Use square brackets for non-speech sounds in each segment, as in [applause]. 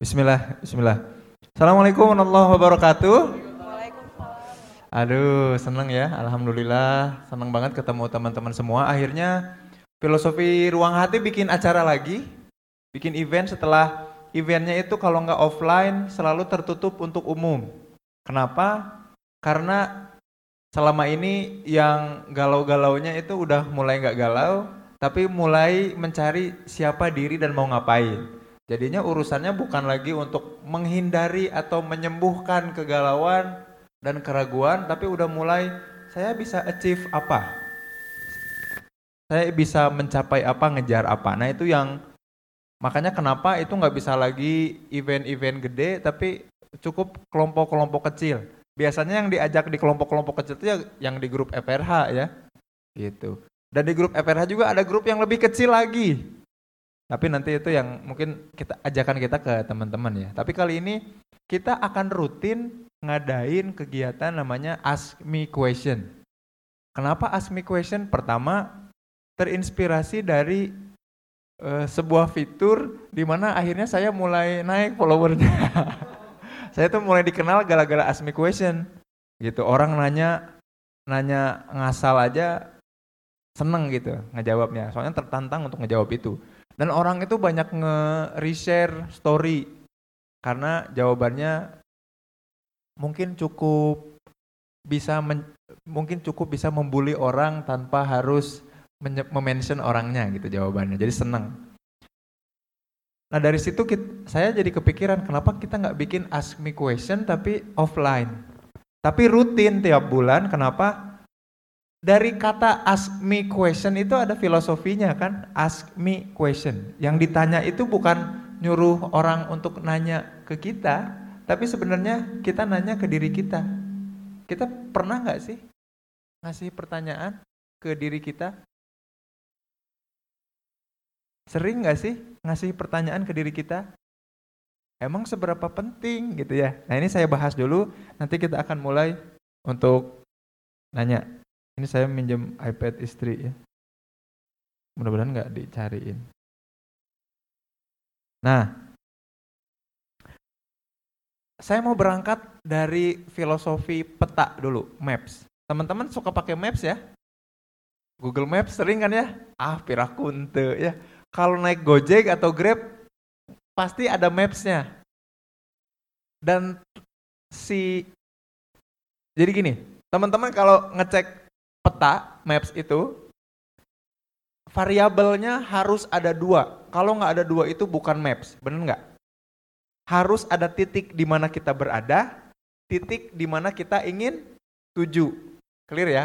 Bismillah, bismillah. Assalamualaikum warahmatullahi wabarakatuh. Aduh, seneng ya. Alhamdulillah, seneng banget ketemu teman-teman semua. Akhirnya Filosofi Ruang Hati bikin acara lagi, bikin event setelah eventnya itu kalau nggak offline selalu tertutup untuk umum. Kenapa? Karena selama ini yang galau-galaunya itu udah mulai nggak galau, tapi mulai mencari siapa diri dan mau ngapain. Jadinya urusannya bukan lagi untuk menghindari atau menyembuhkan kegalauan, dan keraguan, tapi udah mulai saya bisa achieve apa? Saya bisa mencapai apa, ngejar apa. Nah itu yang makanya kenapa itu nggak bisa lagi event-event gede, tapi cukup kelompok-kelompok kecil. Biasanya yang diajak di kelompok-kelompok kecil itu ya yang di grup FRH ya, gitu. Dan di grup FRH juga ada grup yang lebih kecil lagi. Tapi nanti itu yang mungkin kita ajakan kita ke teman-teman ya. Tapi kali ini kita akan rutin ngadain kegiatan namanya Ask Me Question. Kenapa Ask Me Question? Pertama, terinspirasi dari uh, sebuah fitur di mana akhirnya saya mulai naik followernya. [laughs] saya tuh mulai dikenal gara-gara Ask Me Question. Gitu, orang nanya nanya ngasal aja seneng gitu ngejawabnya. Soalnya tertantang untuk ngejawab itu. Dan orang itu banyak nge-reshare story karena jawabannya mungkin cukup bisa men, mungkin cukup bisa membuli orang tanpa harus mention orangnya gitu jawabannya. Jadi senang. Nah dari situ kita, saya jadi kepikiran kenapa kita nggak bikin ask me question tapi offline. Tapi rutin tiap bulan. Kenapa? Dari kata ask me question itu ada filosofinya kan? Ask me question. Yang ditanya itu bukan nyuruh orang untuk nanya ke kita, tapi sebenarnya kita nanya ke diri kita. Kita pernah nggak sih ngasih pertanyaan ke diri kita? Sering nggak sih ngasih pertanyaan ke diri kita? Emang seberapa penting gitu ya? Nah ini saya bahas dulu, nanti kita akan mulai untuk nanya. Ini saya minjem iPad istri ya. Mudah-mudahan nggak dicariin. Nah, saya mau berangkat dari filosofi peta dulu, maps. Teman-teman suka pakai maps ya? Google Maps sering kan ya? Ah, pirakunte ya. Kalau naik Gojek atau Grab, pasti ada mapsnya. Dan si, jadi gini, teman-teman kalau ngecek peta, maps itu, variabelnya harus ada dua. Kalau nggak ada dua itu bukan maps, bener nggak? harus ada titik di mana kita berada, titik di mana kita ingin tuju. Clear ya?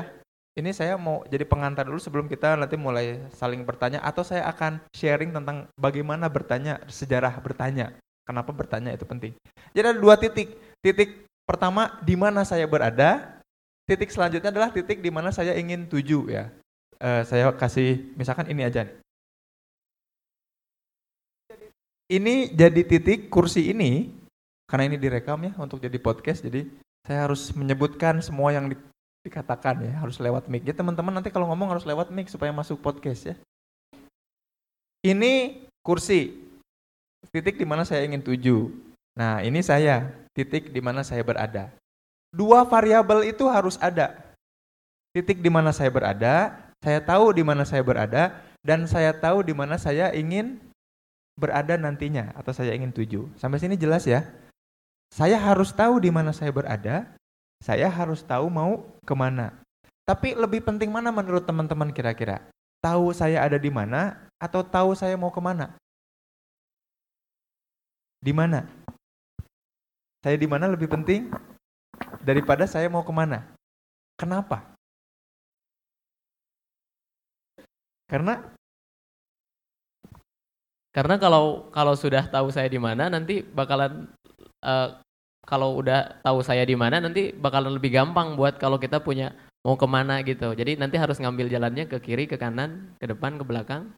Ini saya mau jadi pengantar dulu sebelum kita nanti mulai saling bertanya atau saya akan sharing tentang bagaimana bertanya, sejarah bertanya. Kenapa bertanya itu penting. Jadi ada dua titik. Titik pertama di mana saya berada, titik selanjutnya adalah titik di mana saya ingin tuju ya. Uh, saya kasih misalkan ini aja nih ini jadi titik kursi ini karena ini direkam ya untuk jadi podcast jadi saya harus menyebutkan semua yang di, dikatakan ya harus lewat mic. Ya teman-teman nanti kalau ngomong harus lewat mic supaya masuk podcast ya. Ini kursi titik di mana saya ingin tuju. Nah, ini saya titik di mana saya berada. Dua variabel itu harus ada. Titik di mana saya berada, saya tahu di mana saya berada dan saya tahu di mana saya ingin berada nantinya atau saya ingin tuju. Sampai sini jelas ya? Saya harus tahu di mana saya berada, saya harus tahu mau ke mana. Tapi lebih penting mana menurut teman-teman kira-kira? Tahu saya ada di mana atau tahu saya mau ke mana? Di mana? Saya di mana lebih penting daripada saya mau ke mana? Kenapa? Karena karena kalau kalau sudah tahu saya di mana nanti bakalan uh, kalau udah tahu saya di mana nanti bakalan lebih gampang buat kalau kita punya mau ke mana gitu. Jadi nanti harus ngambil jalannya ke kiri, ke kanan, ke depan, ke belakang.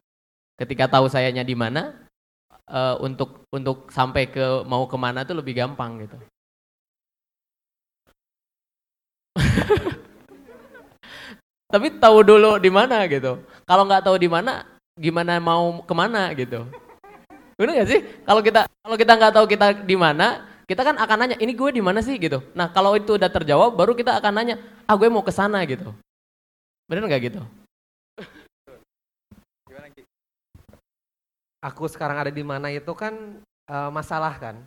Ketika tahu sayanya di mana, uh, untuk untuk sampai ke mau ke mana tuh lebih gampang gitu. [laughs] Tapi tahu dulu di mana gitu. Kalau nggak tahu di mana, gimana mau ke mana gitu. Bener gak sih? Kalau kita kalau kita nggak tahu kita di mana, kita kan akan nanya, ini gue di mana sih gitu. Nah kalau itu udah terjawab, baru kita akan nanya, ah gue mau ke sana gitu. Bener nggak gitu? Aku sekarang ada di mana itu kan uh, masalah kan.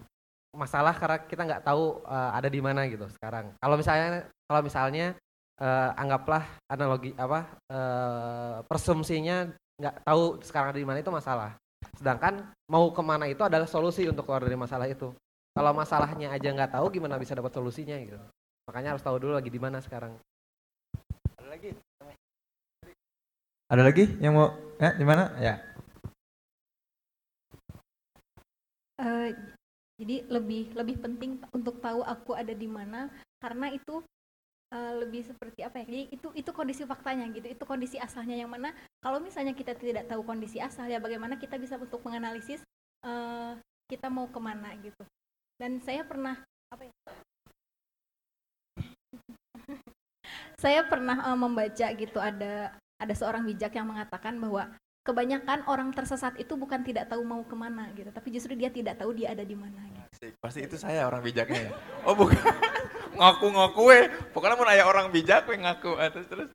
Masalah karena kita nggak tahu uh, ada di mana gitu sekarang. Kalau misalnya kalau misalnya uh, anggaplah analogi apa uh, presumsinya nggak tahu sekarang ada di mana itu masalah. Sedangkan mau ke mana itu adalah solusi untuk keluar dari masalah itu. Kalau masalahnya aja nggak tahu gimana bisa dapat solusinya gitu. Makanya harus tahu dulu lagi di mana sekarang. Ada lagi? Ada lagi yang mau ya di mana? Ya. Uh, jadi lebih lebih penting untuk tahu aku ada di mana karena itu uh, lebih seperti apa ya? Jadi itu itu kondisi faktanya gitu. Itu kondisi asalnya yang mana kalau misalnya kita tidak tahu kondisi asal ya bagaimana kita bisa untuk menganalisis uh, kita mau ke mana gitu. Dan saya pernah apa ya? [laughs] saya pernah uh, membaca gitu ada ada seorang bijak yang mengatakan bahwa kebanyakan orang tersesat itu bukan tidak tahu mau ke mana gitu, tapi justru dia tidak tahu dia ada di mana. Gitu. Pasti itu saya orang bijaknya ya. Oh bukan, [laughs] ngaku-ngaku eh. Pokoknya mau nanya orang bijak we ngaku ah, terus terus.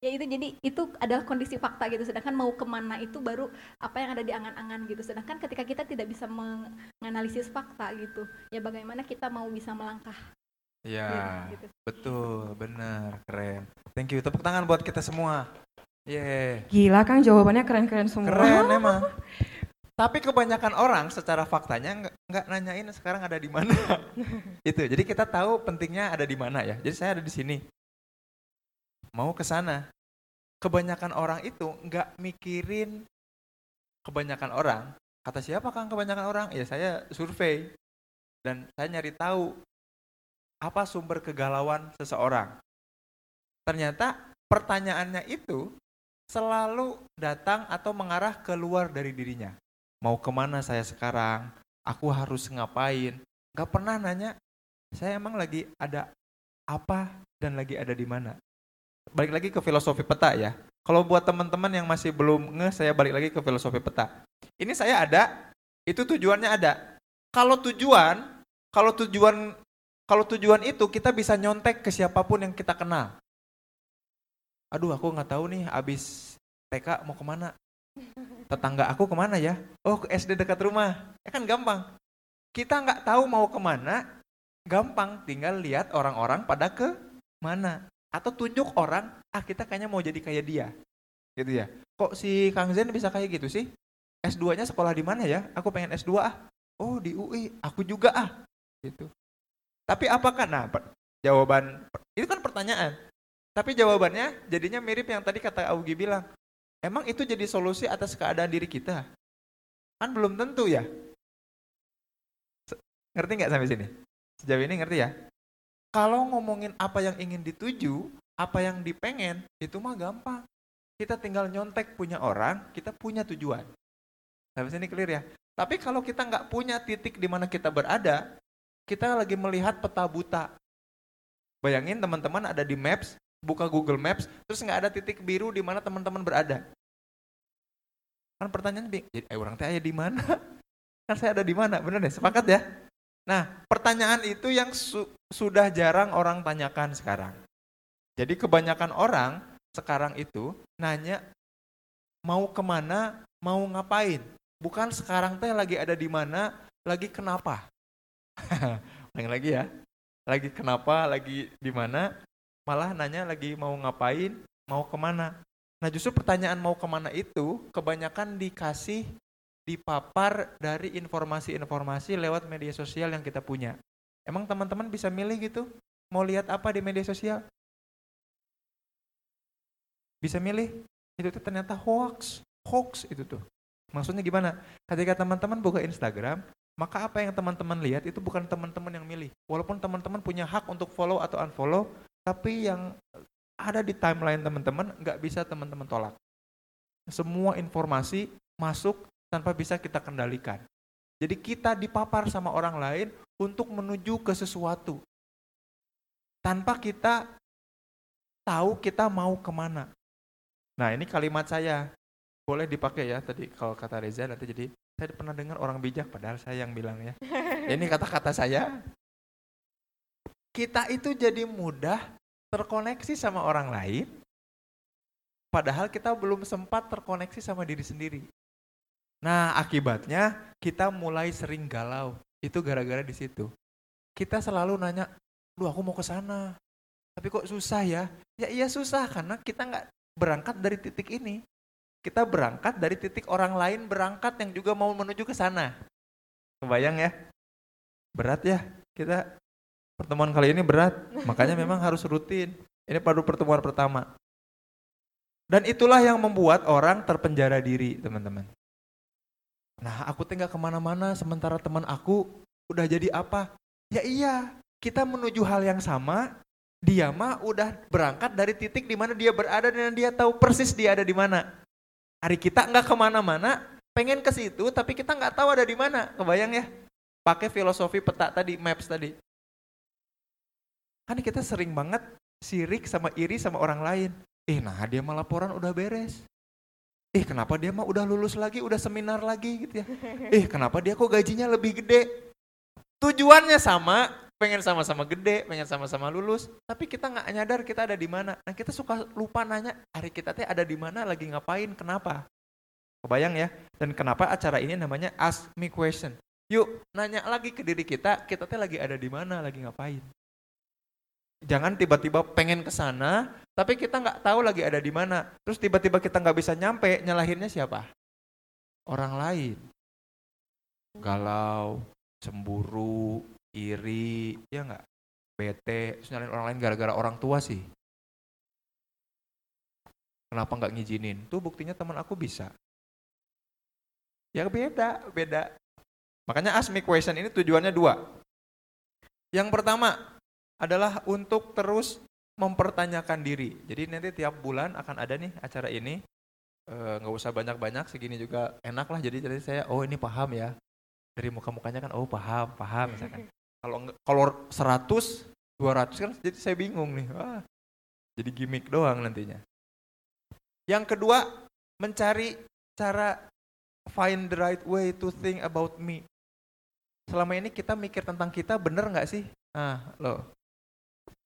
Ya itu jadi itu adalah kondisi fakta gitu. Sedangkan mau ke mana itu baru apa yang ada di angan-angan gitu. Sedangkan ketika kita tidak bisa menganalisis fakta gitu, ya bagaimana kita mau bisa melangkah Iya, ya, gitu. betul, benar, keren. Thank you, tepuk tangan buat kita semua. Yeah. Gila Kang, jawabannya keren-keren semua. Keren emang. [laughs] Tapi kebanyakan orang secara faktanya nggak nanyain sekarang ada di mana. [laughs] itu. Jadi kita tahu pentingnya ada di mana ya. Jadi saya ada di sini. Mau ke sana. Kebanyakan orang itu nggak mikirin kebanyakan orang. Kata siapa Kang kebanyakan orang? Ya saya survei. Dan saya nyari tahu apa sumber kegalauan seseorang. Ternyata pertanyaannya itu selalu datang atau mengarah keluar dari dirinya. Mau ke mana saya sekarang? Aku harus ngapain? Gak pernah nanya, saya emang lagi ada apa dan lagi ada di mana. Balik lagi ke filosofi peta ya. Kalau buat teman-teman yang masih belum nge, saya balik lagi ke filosofi peta. Ini saya ada, itu tujuannya ada. Kalau tujuan, kalau tujuan kalau tujuan itu kita bisa nyontek ke siapa pun yang kita kenal. Aduh aku nggak tahu nih abis TK mau ke mana. [laughs] Tetangga aku ke mana ya? Oh ke SD dekat rumah. Ya kan gampang. Kita nggak tahu mau ke mana, gampang. Tinggal lihat orang-orang pada ke mana. Atau tunjuk orang, ah kita kayaknya mau jadi kayak dia. Gitu ya. Kok si Kang Zen bisa kayak gitu sih? S2-nya sekolah di mana ya? Aku pengen S2 ah. Oh di UI, aku juga ah. Gitu. Tapi apakah? Nah, jawaban itu kan pertanyaan. Tapi jawabannya jadinya mirip yang tadi kata Augie bilang. Emang itu jadi solusi atas keadaan diri kita? Kan belum tentu ya. Ngerti nggak sampai sini? Sejauh ini ngerti ya? Kalau ngomongin apa yang ingin dituju, apa yang dipengen, itu mah gampang. Kita tinggal nyontek punya orang, kita punya tujuan. Sampai sini clear ya? Tapi kalau kita nggak punya titik di mana kita berada, kita lagi melihat peta buta. Bayangin teman-teman ada di Maps, buka Google Maps, terus nggak ada titik biru di mana teman-teman berada. Kan pertanyaan, eh orang teh di mana? [laughs] Kan saya ada di mana? Bener deh, sepakat ya? Nah, pertanyaan itu yang su sudah jarang orang tanyakan sekarang. Jadi kebanyakan orang sekarang itu nanya mau ke mana, mau ngapain. Bukan sekarang teh lagi ada di mana, lagi kenapa. [laughs] Ulang lagi ya. Lagi kenapa, lagi di mana, malah nanya lagi mau ngapain, mau ke mana. Nah justru pertanyaan mau ke mana itu kebanyakan dikasih dipapar dari informasi-informasi lewat media sosial yang kita punya. Emang teman-teman bisa milih gitu? Mau lihat apa di media sosial? Bisa milih? Itu tuh ternyata hoax. Hoax itu tuh. Maksudnya gimana? Ketika teman-teman buka Instagram, maka apa yang teman-teman lihat itu bukan teman-teman yang milih. Walaupun teman-teman punya hak untuk follow atau unfollow, tapi yang ada di timeline teman-teman nggak bisa teman-teman tolak. Semua informasi masuk tanpa bisa kita kendalikan. Jadi kita dipapar sama orang lain untuk menuju ke sesuatu. Tanpa kita tahu kita mau ke mana. Nah ini kalimat saya. Boleh dipakai ya tadi kalau kata Reza nanti jadi Saya pernah dengar orang bijak, padahal saya yang bilang ya. [laughs] Ini kata-kata saya. Kita itu jadi mudah terkoneksi sama orang lain, padahal kita belum sempat terkoneksi sama diri sendiri. Nah, akibatnya kita mulai sering galau. Itu gara-gara di situ. Kita selalu nanya, "Duh, aku mau ke sana." Tapi kok susah ya? Ya iya susah karena kita nggak berangkat dari titik ini. Kita berangkat dari titik orang lain berangkat yang juga mau menuju ke sana. Kebayang ya? Berat ya? Kita pertemuan kali ini berat. Makanya memang harus rutin. Ini baru pertemuan pertama. Dan itulah yang membuat orang terpenjara diri, teman-teman. Nah, aku tinggal ke mana-mana sementara teman aku udah jadi apa? Ya iya, kita menuju hal yang sama, dia mah udah berangkat dari titik di mana dia berada dan dia tahu persis dia ada di mana. Hari kita nggak ke mana-mana, pengen ke situ, tapi kita nggak tahu ada di mana. Kebayang ya? Pakai filosofi peta tadi, maps tadi. Kan kita sering banget sirik sama iri sama orang lain. Eh, nah dia mah laporan udah beres. Eh, kenapa dia mah udah lulus lagi, udah seminar lagi gitu ya. [laughs] Eh, kenapa dia kok gajinya lebih gede? Tujuannya sama, pengen sama-sama gede, pengen sama-sama lulus, tapi kita nggak nyadar kita ada di mana. Nah kita suka lupa nanya, hari kita teh ada di mana, lagi ngapain, kenapa? Kebayang ya? Dan kenapa acara ini namanya Ask Me Question. Yuk, nanya lagi ke diri kita, kita teh lagi ada di mana, lagi ngapain. Jangan tiba-tiba pengen ke sana, tapi kita nggak tahu lagi ada di mana. Terus tiba-tiba kita nggak bisa nyampe, nyalahinnya siapa? Orang lain. Galau, cemburu, iri, ya nggak? Bete, terus nyalain orang lain gara-gara orang tua sih. Kenapa nggak ngizinin? Tuh buktinya teman aku bisa. Ya beda, beda. Makanya ask me question ini tujuannya dua. Yang pertama adalah untuk terus mempertanyakan diri. Jadi nanti tiap bulan akan ada nih acara ini. Eh, nggak e, usah banyak-banyak, segini juga enak lah. Jadi jadi saya, oh ini paham ya. Dari muka-mukanya kan, oh paham, paham misalkan. Kalau kalau 100, 200 kan jadi saya bingung nih. Wah, jadi gimmick doang nantinya. Yang kedua, mencari cara find the right way to think about me. Selama ini kita mikir tentang kita bener nggak sih? Nah, loh.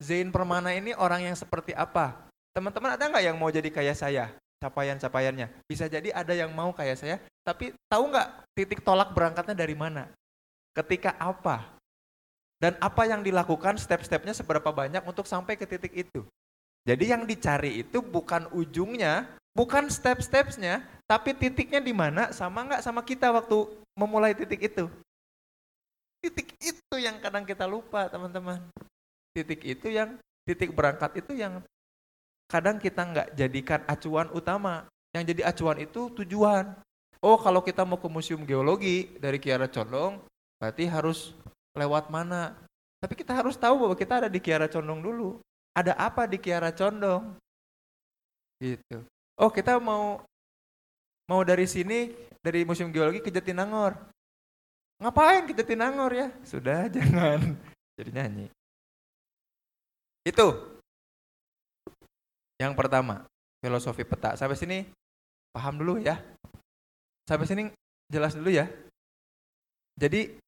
Zain Permana ini orang yang seperti apa? Teman-teman ada nggak yang mau jadi kayak saya? Capaian-capaiannya. Bisa jadi ada yang mau kayak saya, tapi tahu nggak titik tolak berangkatnya dari mana? Ketika apa? Dan apa yang dilakukan step-stepnya seberapa banyak untuk sampai ke titik itu? Jadi yang dicari itu bukan ujungnya, bukan step-stepsnya, tapi titiknya di mana sama nggak sama kita waktu memulai titik itu. Titik itu yang kadang kita lupa teman-teman. Titik itu yang, titik berangkat itu yang kadang kita nggak jadikan acuan utama. Yang jadi acuan itu tujuan. Oh kalau kita mau ke museum geologi dari Kiara Condong, berarti harus lewat mana. Tapi kita harus tahu bahwa kita ada di Kiara Condong dulu ada apa di Kiara Condong? Gitu. Oh, kita mau mau dari sini dari Museum Geologi ke Jatinangor. Ngapain ke Jatinangor ya? Sudah, [laughs] jangan jadi nyanyi. Itu. Yang pertama, filosofi peta. Sampai sini paham dulu ya. Sampai sini jelas dulu ya. Jadi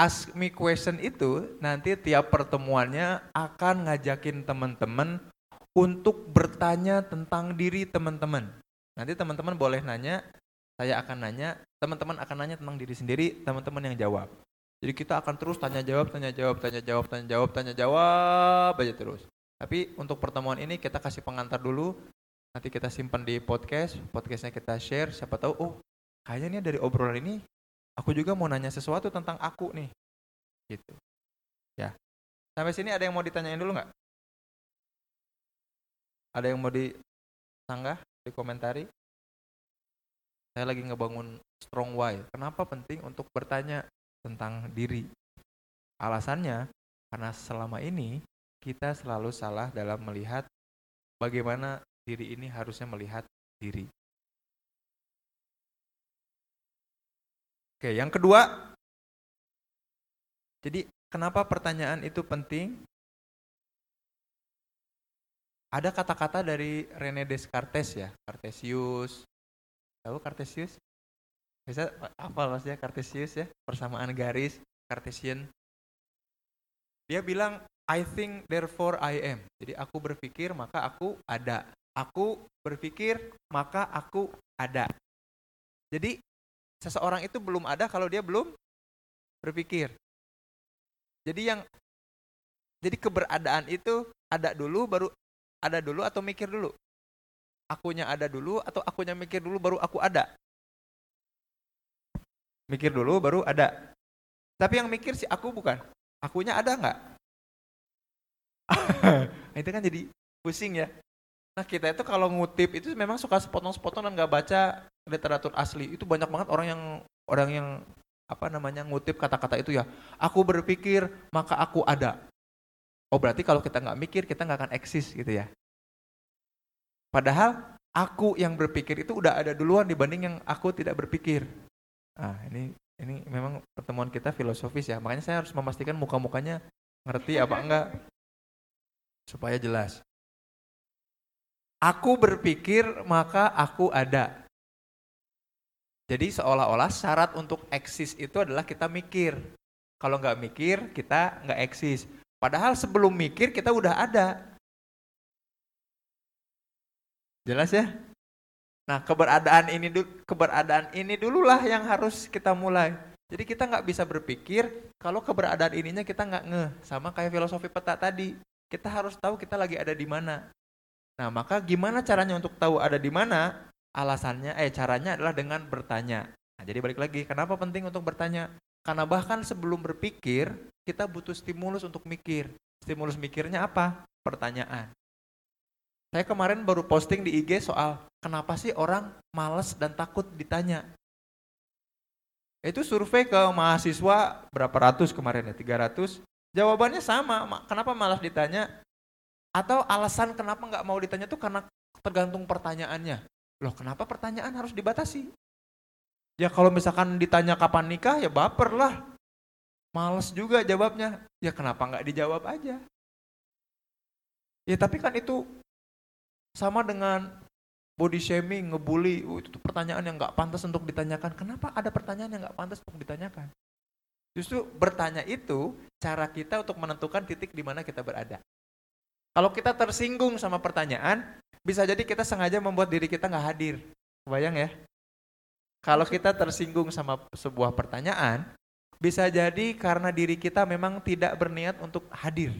Ask Me Question itu nanti tiap pertemuannya akan ngajakin teman-teman untuk bertanya tentang diri teman-teman. Nanti teman-teman boleh nanya, saya akan nanya, teman-teman akan nanya tentang diri sendiri, teman-teman yang jawab. Jadi kita akan terus tanya jawab, tanya jawab, tanya jawab, tanya jawab, tanya jawab aja terus. Tapi untuk pertemuan ini kita kasih pengantar dulu, nanti kita simpan di podcast, podcastnya kita share, siapa tahu, oh kayaknya nih dari obrolan ini Aku juga mau nanya sesuatu tentang aku nih. Gitu. Ya. Sampai sini ada yang mau ditanyain dulu nggak? Ada yang mau disanggah, dikomentari? Saya lagi ngebangun strong why. Kenapa penting untuk bertanya tentang diri? Alasannya karena selama ini kita selalu salah dalam melihat bagaimana diri ini harusnya melihat diri. Oke, yang kedua, jadi kenapa pertanyaan itu penting? Ada kata-kata dari Rene Descartes ya, Cartesius. Tahu Cartesius? Bisa apa maksudnya Cartesius ya, persamaan garis, Cartesian. Dia bilang I think therefore I am. Jadi aku berpikir maka aku ada. Aku berpikir maka aku ada. Jadi seseorang itu belum ada kalau dia belum berpikir. Jadi yang jadi keberadaan itu ada dulu baru ada dulu atau mikir dulu? Akunya ada dulu atau akunya mikir dulu baru aku ada? Mikir dulu baru ada. Tapi yang mikir sih aku bukan. Akunya ada nggak? [laughs] itu kan jadi pusing ya. Nah kita itu kalau ngutip itu memang suka sepotong-sepotong dan nggak baca literatur asli. Itu banyak banget orang yang orang yang apa namanya ngutip kata-kata itu ya. Aku berpikir maka aku ada. Oh berarti kalau kita nggak mikir kita nggak akan eksis gitu ya. Padahal aku yang berpikir itu udah ada duluan dibanding yang aku tidak berpikir. Nah ini ini memang pertemuan kita filosofis ya. Makanya saya harus memastikan muka-mukanya ngerti apa enggak supaya jelas. Aku berpikir maka aku ada. Jadi seolah-olah syarat untuk eksis itu adalah kita mikir. Kalau nggak mikir, kita nggak eksis. Padahal sebelum mikir kita udah ada. Jelas ya? Nah keberadaan ini keberadaan ini dululah yang harus kita mulai. Jadi kita nggak bisa berpikir kalau keberadaan ininya kita nggak ngeh. Sama kayak filosofi peta tadi. Kita harus tahu kita lagi ada di mana. Nah maka gimana caranya untuk tahu ada di mana? Alasannya, eh caranya adalah dengan bertanya. Nah, jadi balik lagi, kenapa penting untuk bertanya? Karena bahkan sebelum berpikir, kita butuh stimulus untuk mikir. Stimulus mikirnya apa? Pertanyaan. Saya kemarin baru posting di IG soal kenapa sih orang males dan takut ditanya. Itu survei ke mahasiswa berapa ratus kemarin ya, 300. Jawabannya sama, kenapa malas ditanya? Atau alasan kenapa nggak mau ditanya itu karena tergantung pertanyaannya. Loh kenapa pertanyaan harus dibatasi? Ya kalau misalkan ditanya kapan nikah ya baper lah. Males juga jawabnya. Ya kenapa nggak dijawab aja? Ya tapi kan itu sama dengan body shaming, ngebully. Oh, itu tuh pertanyaan yang nggak pantas untuk ditanyakan. Kenapa ada pertanyaan yang nggak pantas untuk ditanyakan? Justru bertanya itu cara kita untuk menentukan titik di mana kita berada. Kalau kita tersinggung sama pertanyaan, bisa jadi kita sengaja membuat diri kita nggak hadir. Bayang ya? Kalau kita tersinggung sama sebuah pertanyaan, bisa jadi karena diri kita memang tidak berniat untuk hadir.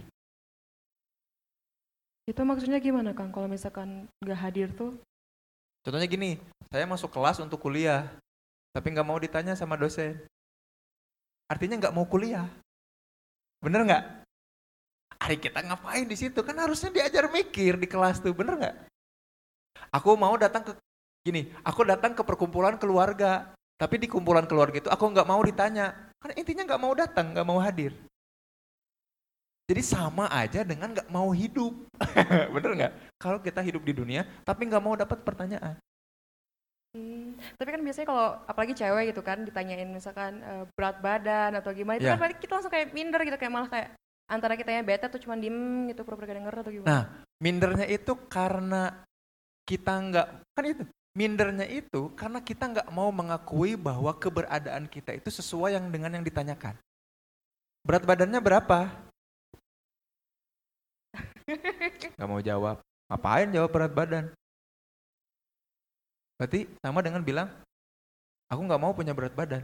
Itu maksudnya gimana Kang kalau misalkan nggak hadir tuh? Contohnya gini, saya masuk kelas untuk kuliah, tapi nggak mau ditanya sama dosen. Artinya nggak mau kuliah. Bener nggak? Hari kita ngapain di situ? Kan harusnya diajar mikir di kelas tuh, bener nggak? Aku mau datang ke Gini, aku datang ke perkumpulan keluarga, tapi di kumpulan keluarga itu aku nggak mau ditanya. Karena intinya nggak mau datang, nggak mau hadir. Jadi sama aja dengan nggak mau hidup. [laughs] Bener nggak? Kalau kita hidup di dunia, tapi nggak mau dapat pertanyaan. Hmm, tapi kan biasanya kalau apalagi cewek gitu kan ditanyain misalkan uh, berat badan atau gimana itu yeah. kan kita langsung kayak minder gitu kayak malah kayak antara kita yang bete tuh cuma diem gitu pura-pura denger atau gimana? Nah mindernya itu karena kita nggak kan itu Mindernya itu karena kita nggak mau mengakui bahwa keberadaan kita itu sesuai yang dengan yang ditanyakan. Berat badannya berapa? [laughs] Gak mau jawab. Ngapain jawab berat badan? Berarti sama dengan bilang, aku nggak mau punya berat badan.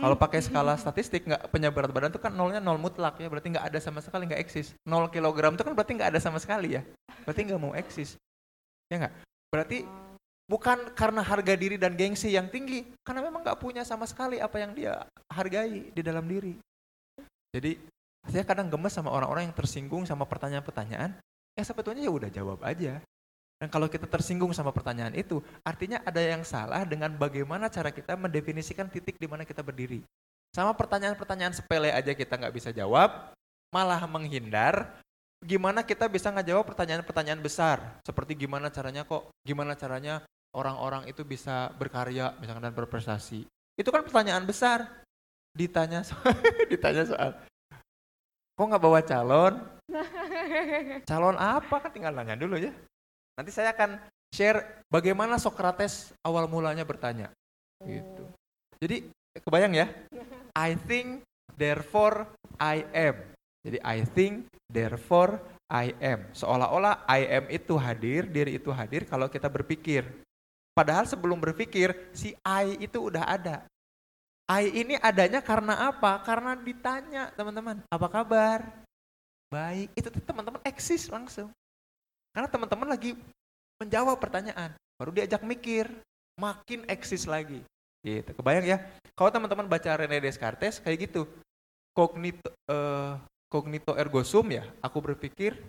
Kalau pakai skala statistik nggak punya berat badan itu kan nolnya nol mutlak ya, berarti nggak ada sama sekali nggak eksis. Nol kilogram itu kan berarti nggak ada sama sekali ya, berarti nggak mau eksis, ya nggak? Berarti bukan karena harga diri dan gengsi yang tinggi, karena memang nggak punya sama sekali apa yang dia hargai di dalam diri. Jadi saya kadang gemes sama orang-orang yang tersinggung sama pertanyaan-pertanyaan, ya sebetulnya ya udah jawab aja. Dan kalau kita tersinggung sama pertanyaan itu, artinya ada yang salah dengan bagaimana cara kita mendefinisikan titik di mana kita berdiri. Sama pertanyaan-pertanyaan sepele aja kita nggak bisa jawab, malah menghindar, gimana kita bisa ngejawab pertanyaan-pertanyaan besar seperti gimana caranya kok gimana caranya orang-orang itu bisa berkarya misalkan dan berprestasi itu kan pertanyaan besar ditanya soal, [laughs] ditanya soal kok nggak bawa calon [laughs] calon apa kan tinggal nanya dulu ya nanti saya akan share bagaimana Socrates awal mulanya bertanya Gitu. Jadi kebayang ya? I think, therefore I am. Jadi I think, therefore I am. Seolah-olah I am itu hadir, diri itu hadir kalau kita berpikir. Padahal sebelum berpikir, si I itu udah ada. I ini adanya karena apa? Karena ditanya teman-teman, apa kabar? Baik, itu teman-teman eksis langsung. Karena teman-teman lagi menjawab pertanyaan, baru diajak mikir, makin eksis lagi. Gitu, kebayang ya? Kalau teman-teman baca Rene Descartes kayak gitu, kognito, uh, kognito ergo sum ya, aku berpikir,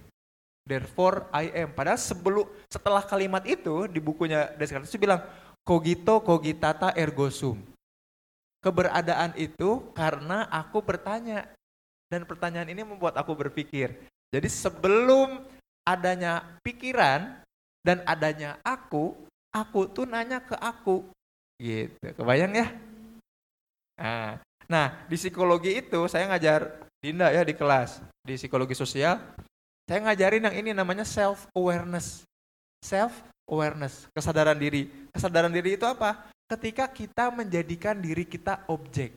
therefore I am. Padahal sebelum setelah kalimat itu di bukunya Descartes itu bilang cogito cogitata ergo sum. Keberadaan itu karena aku bertanya dan pertanyaan ini membuat aku berpikir. Jadi sebelum adanya pikiran dan adanya aku, aku tuh nanya ke aku, Gitu. Kebayang ya? Nah, nah, di psikologi itu saya ngajar Dinda ya di kelas, di psikologi sosial. Saya ngajarin yang ini namanya self awareness. Self awareness, kesadaran diri. Kesadaran diri itu apa? Ketika kita menjadikan diri kita objek.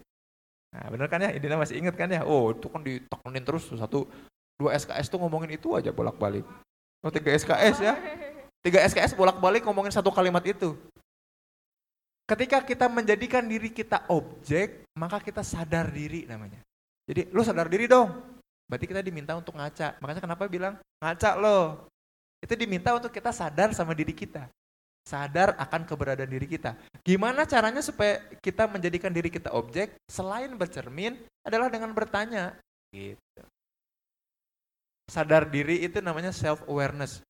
Nah, bener kan ya? Dinda masih ingat kan ya? Oh, itu kan ditekunin terus satu dua SKS tuh ngomongin itu aja bolak-balik. Oh, tiga SKS ya. Tiga SKS bolak-balik ngomongin satu kalimat itu. Ketika kita menjadikan diri kita objek, maka kita sadar diri namanya. Jadi lu sadar diri dong. Berarti kita diminta untuk ngaca. Makanya kenapa bilang ngaca lo. Itu diminta untuk kita sadar sama diri kita. Sadar akan keberadaan diri kita. Gimana caranya supaya kita menjadikan diri kita objek selain bercermin adalah dengan bertanya. Gitu. Sadar diri itu namanya self awareness.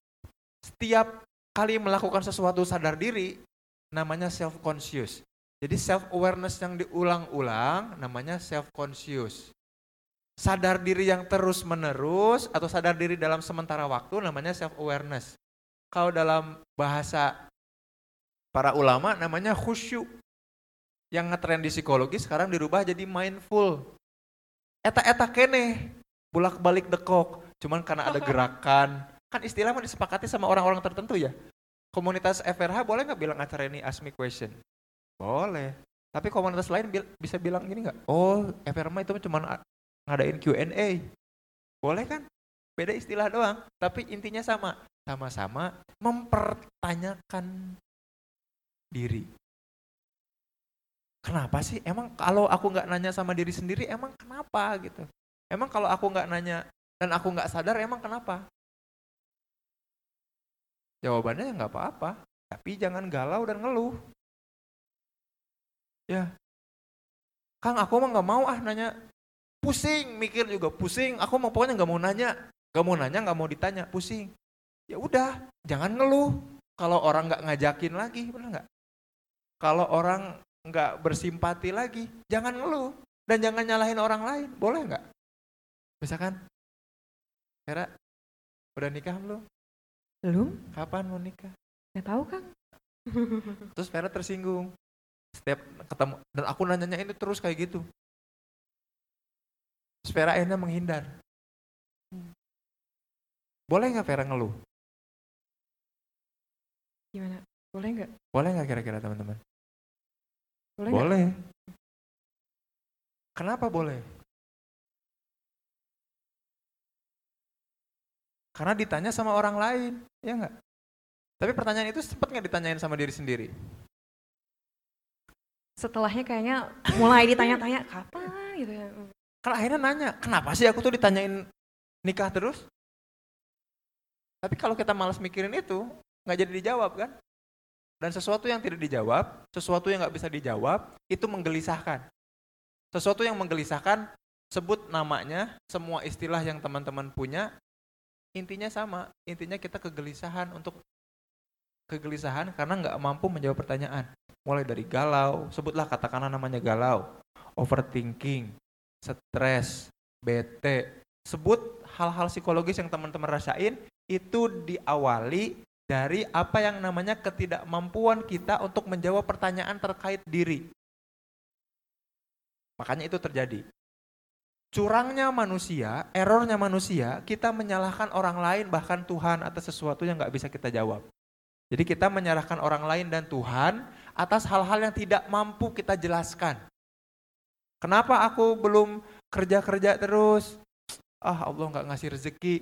Setiap kali melakukan sesuatu sadar diri, namanya self conscious. Jadi self awareness yang diulang-ulang namanya self conscious. Sadar diri yang terus menerus atau sadar diri dalam sementara waktu namanya self awareness. Kalau dalam bahasa para ulama namanya khusyuk. Yang ngetren di psikologi sekarang dirubah jadi mindful. Eta-eta kene, bulak-balik dekok. Cuman karena ada [laughs] gerakan, kan istilahnya disepakati sama orang-orang tertentu ya komunitas FRH boleh nggak bilang acara ini ask me question? Boleh. Tapi komunitas lain bil bisa bilang gini nggak? Oh, FRH itu cuma ngadain Q&A. Boleh kan? Beda istilah doang, tapi intinya sama. Sama-sama mempertanyakan diri. Kenapa sih? Emang kalau aku nggak nanya sama diri sendiri, emang kenapa gitu? Emang kalau aku nggak nanya dan aku nggak sadar, emang kenapa? Jawabannya ya nggak apa-apa, tapi jangan galau dan ngeluh. Ya, Kang aku mah nggak mau ah nanya, pusing mikir juga pusing. Aku mau pokoknya nggak mau nanya, nggak mau nanya nggak mau ditanya, pusing. Ya udah, jangan ngeluh. Kalau orang nggak ngajakin lagi, benar nggak? Kalau orang nggak bersimpati lagi, jangan ngeluh dan jangan nyalahin orang lain, boleh nggak? Misalkan, Hera, udah nikah belum? Belum. Kapan mau nikah? Gak tahu Kang. [laughs] Terus Vera tersinggung. Setiap ketemu, dan aku nanyanya ini terus kayak gitu. Terus Vera akhirnya menghindar. Boleh nggak Vera ngeluh? Gimana? Boleh nggak? Boleh nggak kira-kira teman-teman? Boleh. Boleh. Kenapa boleh? Karena ditanya sama orang lain, ya enggak? Tapi pertanyaan itu sempat nggak ditanyain sama diri sendiri? Setelahnya kayaknya mulai ditanya-tanya kapan gitu ya. Karena akhirnya nanya, kenapa sih aku tuh ditanyain nikah terus? Tapi kalau kita malas mikirin itu, nggak jadi dijawab kan? Dan sesuatu yang tidak dijawab, sesuatu yang nggak bisa dijawab, itu menggelisahkan. Sesuatu yang menggelisahkan, sebut namanya, semua istilah yang teman-teman punya, intinya sama. Intinya kita kegelisahan untuk kegelisahan karena nggak mampu menjawab pertanyaan. Mulai dari galau sebutlah katakanlah namanya galau. Overthinking stres bete. Sebut hal-hal psikologis yang teman-teman rasain itu diawali dari apa yang namanya ketidakmampuan kita untuk menjawab pertanyaan terkait diri makanya itu terjadi curangnya manusia, errornya manusia, kita menyalahkan orang lain bahkan Tuhan atas sesuatu yang nggak bisa kita jawab. Jadi kita menyalahkan orang lain dan Tuhan atas hal-hal yang tidak mampu kita jelaskan. Kenapa aku belum kerja-kerja terus? Ah Allah nggak ngasih rezeki.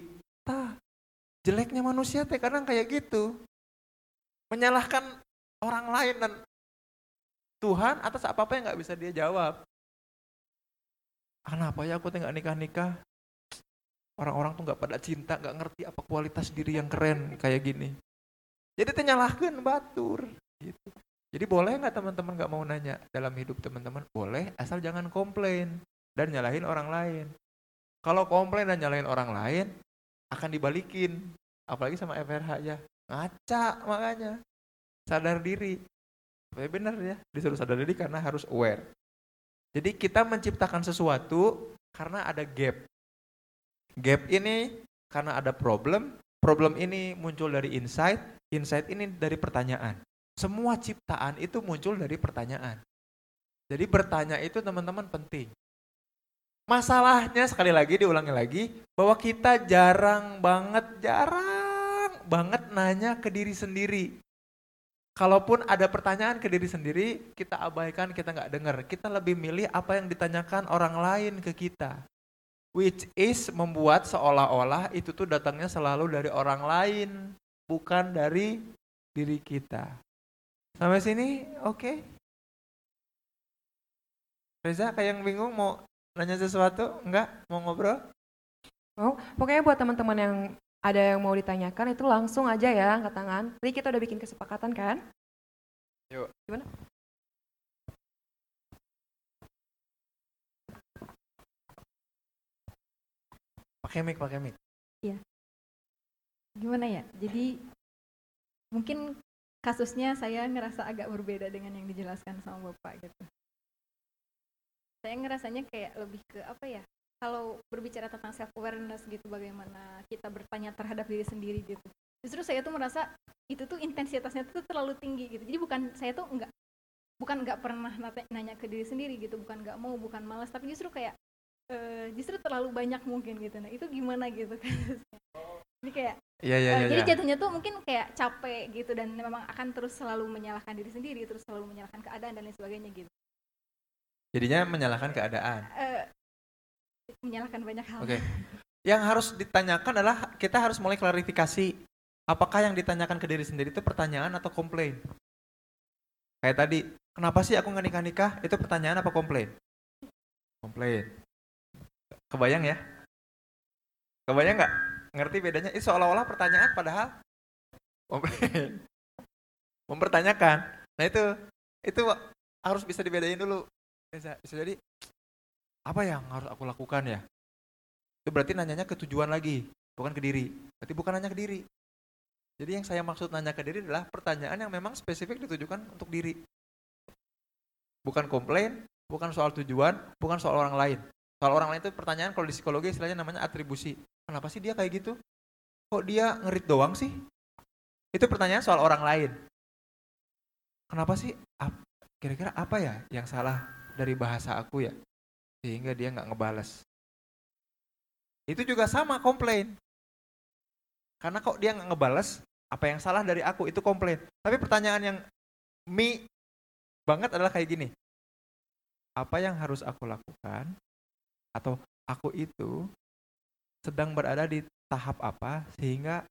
Tah, jeleknya manusia teh kadang kayak gitu. Menyalahkan orang lain dan Tuhan atas apa-apa yang nggak bisa dia jawab. Kenapa ya aku teh nggak nikah-nikah? Orang-orang tuh nggak pada cinta, nggak ngerti apa kualitas diri yang keren kayak gini. Jadi ternyalahkan batur. Gitu. Jadi boleh nggak teman-teman nggak mau nanya dalam hidup teman-teman? Boleh, asal jangan komplain dan nyalahin orang lain. Kalau komplain dan nyalahin orang lain, akan dibalikin. Apalagi sama FRH ya. Ngaca makanya. Sadar diri. Tapi benar ya, disuruh sadar diri karena harus aware. Jadi kita menciptakan sesuatu karena ada gap. Gap ini karena ada problem, problem ini muncul dari insight, insight ini dari pertanyaan. Semua ciptaan itu muncul dari pertanyaan. Jadi bertanya itu teman-teman penting. Masalahnya sekali lagi diulangi lagi bahwa kita jarang banget jarang banget nanya ke diri sendiri. Kalaupun ada pertanyaan ke diri sendiri, kita abaikan, kita nggak dengar. Kita lebih milih apa yang ditanyakan orang lain ke kita. Which is membuat seolah-olah itu tuh datangnya selalu dari orang lain, bukan dari diri kita. Sampai sini oke? Okay? Reza kayak yang bingung mau nanya sesuatu? Enggak? Mau ngobrol? Mau? Pokoknya buat teman-teman yang ada yang mau ditanyakan itu langsung aja ya angkat tangan. Tadi kita udah bikin kesepakatan kan? Yuk. Gimana? Pakai mic, pakai mic. Iya. Gimana ya? Jadi mungkin kasusnya saya ngerasa agak berbeda dengan yang dijelaskan sama Bapak gitu. Saya ngerasanya kayak lebih ke apa ya? Kalau berbicara tentang self awareness gitu bagaimana kita bertanya terhadap diri sendiri gitu. Justru saya tuh merasa itu tuh intensitasnya tuh terlalu tinggi gitu. Jadi bukan saya tuh enggak bukan nggak pernah nanya ke diri sendiri gitu, bukan nggak mau, bukan malas, tapi justru kayak uh, justru terlalu banyak mungkin gitu. Nah itu gimana gitu kan? Jadi kayak Iya, iya, uh, iya. jadi ya. jatuhnya tuh mungkin kayak capek gitu dan memang akan terus selalu menyalahkan diri sendiri, terus selalu menyalahkan keadaan dan lain sebagainya gitu. Jadinya menyalahkan keadaan. Uh, menyalahkan banyak hal. Oke. Okay. Yang harus ditanyakan adalah kita harus mulai klarifikasi apakah yang ditanyakan ke diri sendiri itu pertanyaan atau komplain. Kayak tadi, kenapa sih aku nggak nikah nikah? Itu pertanyaan apa komplain? Komplain. Kebayang ya? Kebayang nggak? Ngerti bedanya? Itu seolah-olah pertanyaan padahal komplain. [laughs] Mempertanyakan. Nah itu itu harus bisa dibedain dulu. Bisa, jadi apa yang harus aku lakukan ya? Itu berarti nanyanya ke tujuan lagi, bukan ke diri. Berarti bukan nanya ke diri. Jadi yang saya maksud nanya ke diri adalah pertanyaan yang memang spesifik ditujukan untuk diri. Bukan komplain, bukan soal tujuan, bukan soal orang lain. Soal orang lain itu pertanyaan kalau di psikologi istilahnya namanya atribusi. Kenapa sih dia kayak gitu? Kok dia ngerit doang sih? Itu pertanyaan soal orang lain. Kenapa sih? Kira-kira apa ya yang salah dari bahasa aku ya? Sehingga dia nggak ngebales. Itu juga sama komplain. Karena kok dia nggak ngebales, apa yang salah dari aku itu komplain. Tapi pertanyaan yang mi banget adalah kayak gini. Apa yang harus aku lakukan atau aku itu sedang berada di tahap apa sehingga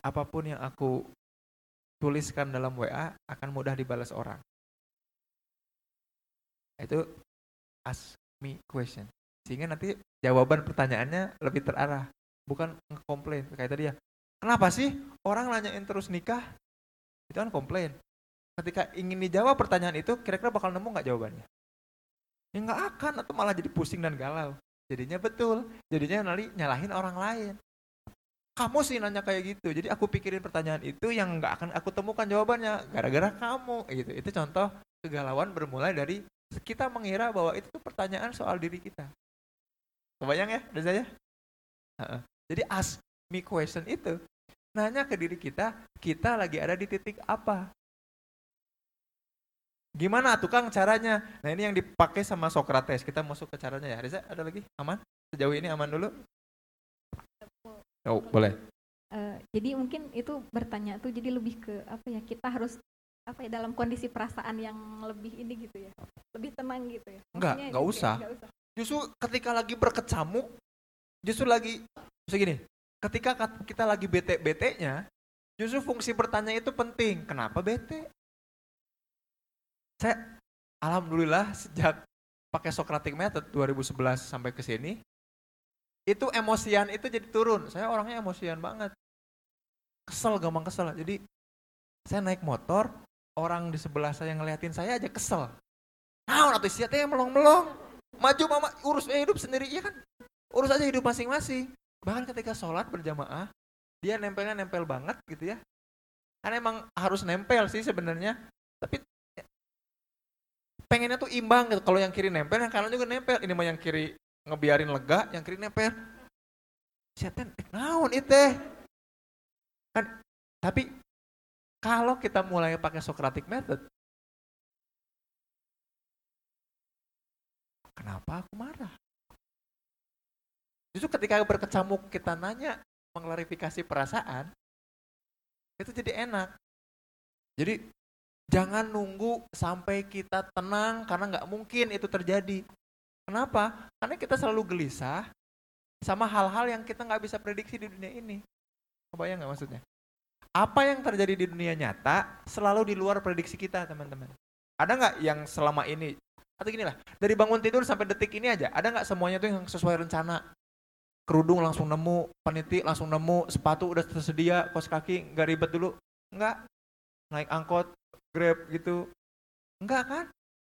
apa pun yang aku tuliskan dalam WA akan mudah dibalas orang. Itu ask me question. Sehingga nanti jawaban pertanyaannya lebih terarah, bukan ngekomplain kayak tadi ya. Kenapa sih orang nanyain terus nikah? Itu kan komplain. Ketika ingin dijawab pertanyaan itu, kira-kira bakal nemu nggak jawabannya? Ya nggak akan, atau malah jadi pusing dan galau. Jadinya betul, jadinya nanti nyalahin orang lain. Kamu sih nanya kayak gitu, jadi aku pikirin pertanyaan itu yang nggak akan aku temukan jawabannya, gara-gara kamu. Gitu. Itu contoh kegalauan bermulai dari kita mengira bahwa itu tuh pertanyaan soal diri kita. Kebayang ya, udah saya? Jadi ask me question itu nanya ke diri kita, kita lagi ada di titik apa? Gimana tukang caranya? Nah ini yang dipakai sama Socrates. Kita masuk ke caranya ya. Reza, ada lagi? Aman? Sejauh ini aman dulu? Oh, boleh. Uh, jadi mungkin itu bertanya tuh jadi lebih ke apa ya kita harus apa ya dalam kondisi perasaan yang lebih ini gitu ya lebih tenang gitu ya Enggak, Maksudnya enggak gitu ya, usah. nggak usah Justru ketika lagi berkecamuk, justru lagi justru gini, ketika kita lagi bete-betenya, justru fungsi bertanya itu penting. Kenapa bete? Saya alhamdulillah sejak pakai Socratic Method 2011 sampai ke sini, itu emosian itu jadi turun. Saya orangnya emosian banget. Kesel, gampang kesel. Jadi saya naik motor, orang di sebelah saya ngeliatin saya aja kesel. Nah, atau siatnya melong-melong. Maju mama urus eh, hidup sendiri ya kan? Urus aja hidup masing-masing. Bahkan ketika sholat berjamaah dia nempelnya nempel banget gitu ya. Kan emang harus nempel sih sebenarnya. Tapi ya, pengennya tuh imbang gitu. Kalau yang kiri nempel yang kanan juga nempel. Ini mah yang kiri ngebiarin lega yang kiri nempel. Siapa naon itu kan tapi kalau kita mulai pakai Socratic method kenapa aku marah? Justru ketika berkecamuk kita nanya, mengklarifikasi perasaan, itu jadi enak. Jadi jangan nunggu sampai kita tenang karena nggak mungkin itu terjadi. Kenapa? Karena kita selalu gelisah sama hal-hal yang kita nggak bisa prediksi di dunia ini. Kebayang nggak maksudnya? Apa yang terjadi di dunia nyata selalu di luar prediksi kita, teman-teman. Ada nggak yang selama ini atau gini lah, dari bangun tidur sampai detik ini aja, ada nggak semuanya tuh yang sesuai rencana? Kerudung langsung nemu, peniti langsung nemu, sepatu udah tersedia, kos kaki nggak ribet dulu, nggak naik angkot, grab gitu, nggak kan?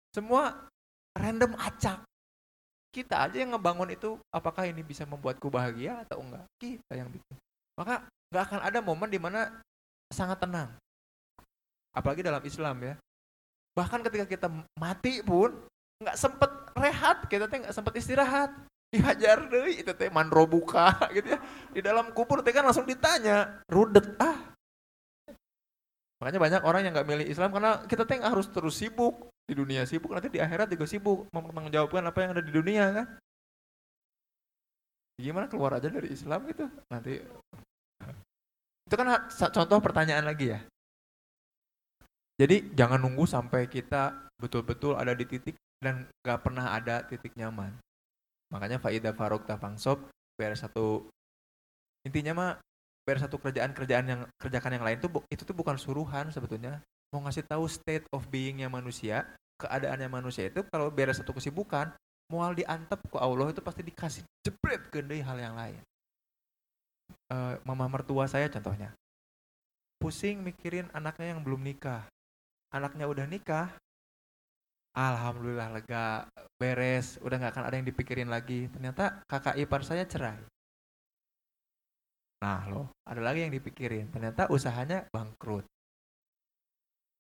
Semua random acak. Kita aja yang ngebangun itu, apakah ini bisa membuatku bahagia atau enggak? Kita yang bikin. Maka nggak akan ada momen di mana sangat tenang. Apalagi dalam Islam ya. Bahkan ketika kita mati pun nggak sempet rehat kita teh nggak sempet istirahat. Dihajar deh itu teh manro buka [laughs] gitu ya. Di dalam kubur teh kan langsung ditanya rudet ah? Makanya banyak orang yang nggak milih Islam karena kita teh harus terus sibuk. Di dunia sibuk nanti di akhirat juga sibuk. Mempertanggungjawabkan apa yang ada di dunia kan? Gimana keluar aja dari Islam gitu? Nanti itu kan contoh pertanyaan lagi ya jadi jangan nunggu sampai kita betul-betul ada di titik dan gak pernah ada titik nyaman. Makanya Faida Faruk Tafangsob beres satu intinya mah beres satu kerjaan-kerjaan yang kerjakan yang lain tuh itu tuh bukan suruhan sebetulnya. Mau ngasih tahu state of beingnya manusia, keadaannya manusia itu kalau beres satu kesibukan, mual diantep ku Allah itu pasti dikasih jebret ke hal yang lain. Eh, mama mertua saya contohnya pusing mikirin anaknya yang belum nikah anaknya udah nikah, alhamdulillah lega, beres, udah nggak akan ada yang dipikirin lagi. Ternyata kakak ipar saya cerai. Nah loh, ada lagi yang dipikirin. Ternyata usahanya bangkrut.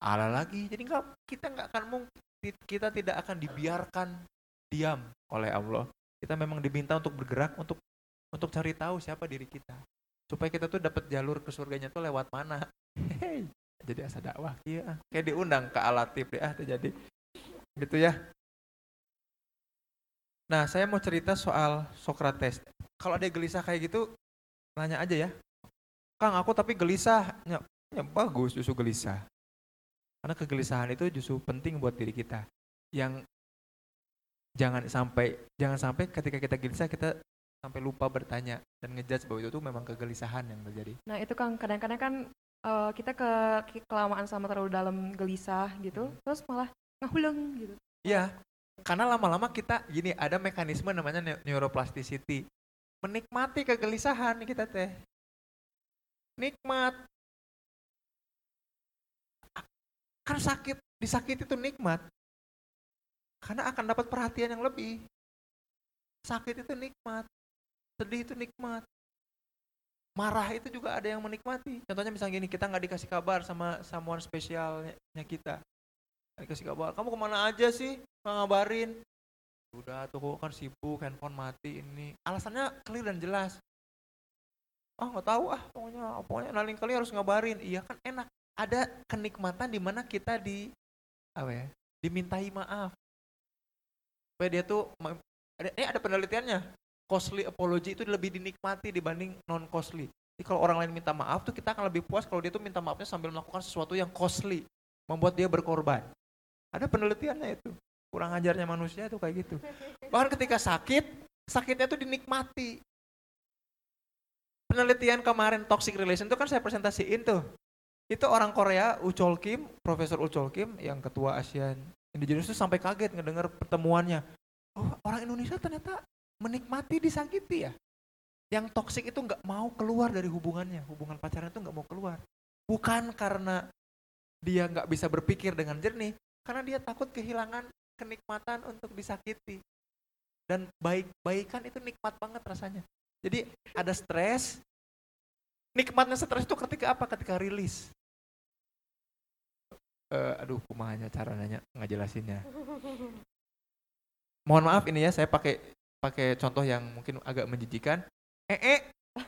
Ada lagi, jadi nggak kita nggak akan mungkin kita tidak akan dibiarkan diam oleh Allah. Kita memang diminta untuk bergerak untuk untuk cari tahu siapa diri kita supaya kita tuh dapat jalur ke surganya tuh lewat mana. Hehehe jadi asa dakwah. Iya kayak diundang ke alatif deh ah jadi. Gitu ya. Nah saya mau cerita soal Socrates. Kalau ada gelisah kayak gitu nanya aja ya. Kang aku tapi gelisah. Ya, ya bagus justru gelisah. Karena kegelisahan itu justru penting buat diri kita. Yang jangan sampai jangan sampai ketika kita gelisah kita sampai lupa bertanya dan ngejudge bahwa itu tuh memang kegelisahan yang terjadi Nah itu kan kadang-kadang kan eh, kita ke ke- kelamaan sama terlalu dalam gelisah gitu, terus malah ngahuleng gitu. Iya, karena lama-lama kita gini ada mekanisme namanya neu- neuroplasticity. Menikmati kegelisahan kita teh. Nikmat. Kan sakit, disakiti itu nikmat. Karena akan dapat perhatian yang lebih. Sakit itu nikmat. Sedih itu nikmat. Marah itu juga ada yang menikmati. Contohnya misalnya gini, kita nggak dikasih kabar sama someone spesialnya kita. Dikasih kabar kamu ke mana aja sih? Nggak ngabarin. Udah tuh kan sibuk handphone mati ini. Alasannya clear dan jelas. Ah nggak tahu ah pokoknya pokoknya lain kali harus ngabarin. Iya kan enak. Ada kenikmatan di mana kita di apa ya dimintai maaf. Supaya dia tuh ini ada penelitiannya costly apology itu lebih dinikmati dibanding non costly jadi kalau orang lain minta maaf tuh kita akan lebih puas kalau dia tuh minta maafnya sambil melakukan sesuatu yang costly membuat dia berkorban. Ada penelitiannya itu. Kurang ajarnya manusia itu kayak gitu. Bahkan ketika sakit, sakitnya itu dinikmati. Penelitian kemarin toxic relation itu kan saya presentasiin tuh. Itu orang Korea, Uchol Kim, Profesor Uchol Kim yang ketua ASEAN Indigenous itu sampai kaget ngedengar pertemuannya. Oh, orang Indonesia ternyata menikmati disakiti ya. Yang toksik itu nggak mau keluar dari hubungannya, hubungan pacaran itu nggak mau keluar. Bukan karena dia nggak bisa berpikir dengan jernih, karena dia takut kehilangan kenikmatan untuk disakiti. Dan baik-baikan itu nikmat banget rasanya. Jadi ada stres, nikmatnya stres itu ketika apa? Ketika rilis. Uh, aduh, kumahanya cara nanya nggak jelasinnya. [laughs] Mohon maaf ini ya, saya pakai pakai contoh yang mungkin agak menjijikan. Eh, eh. [laughs]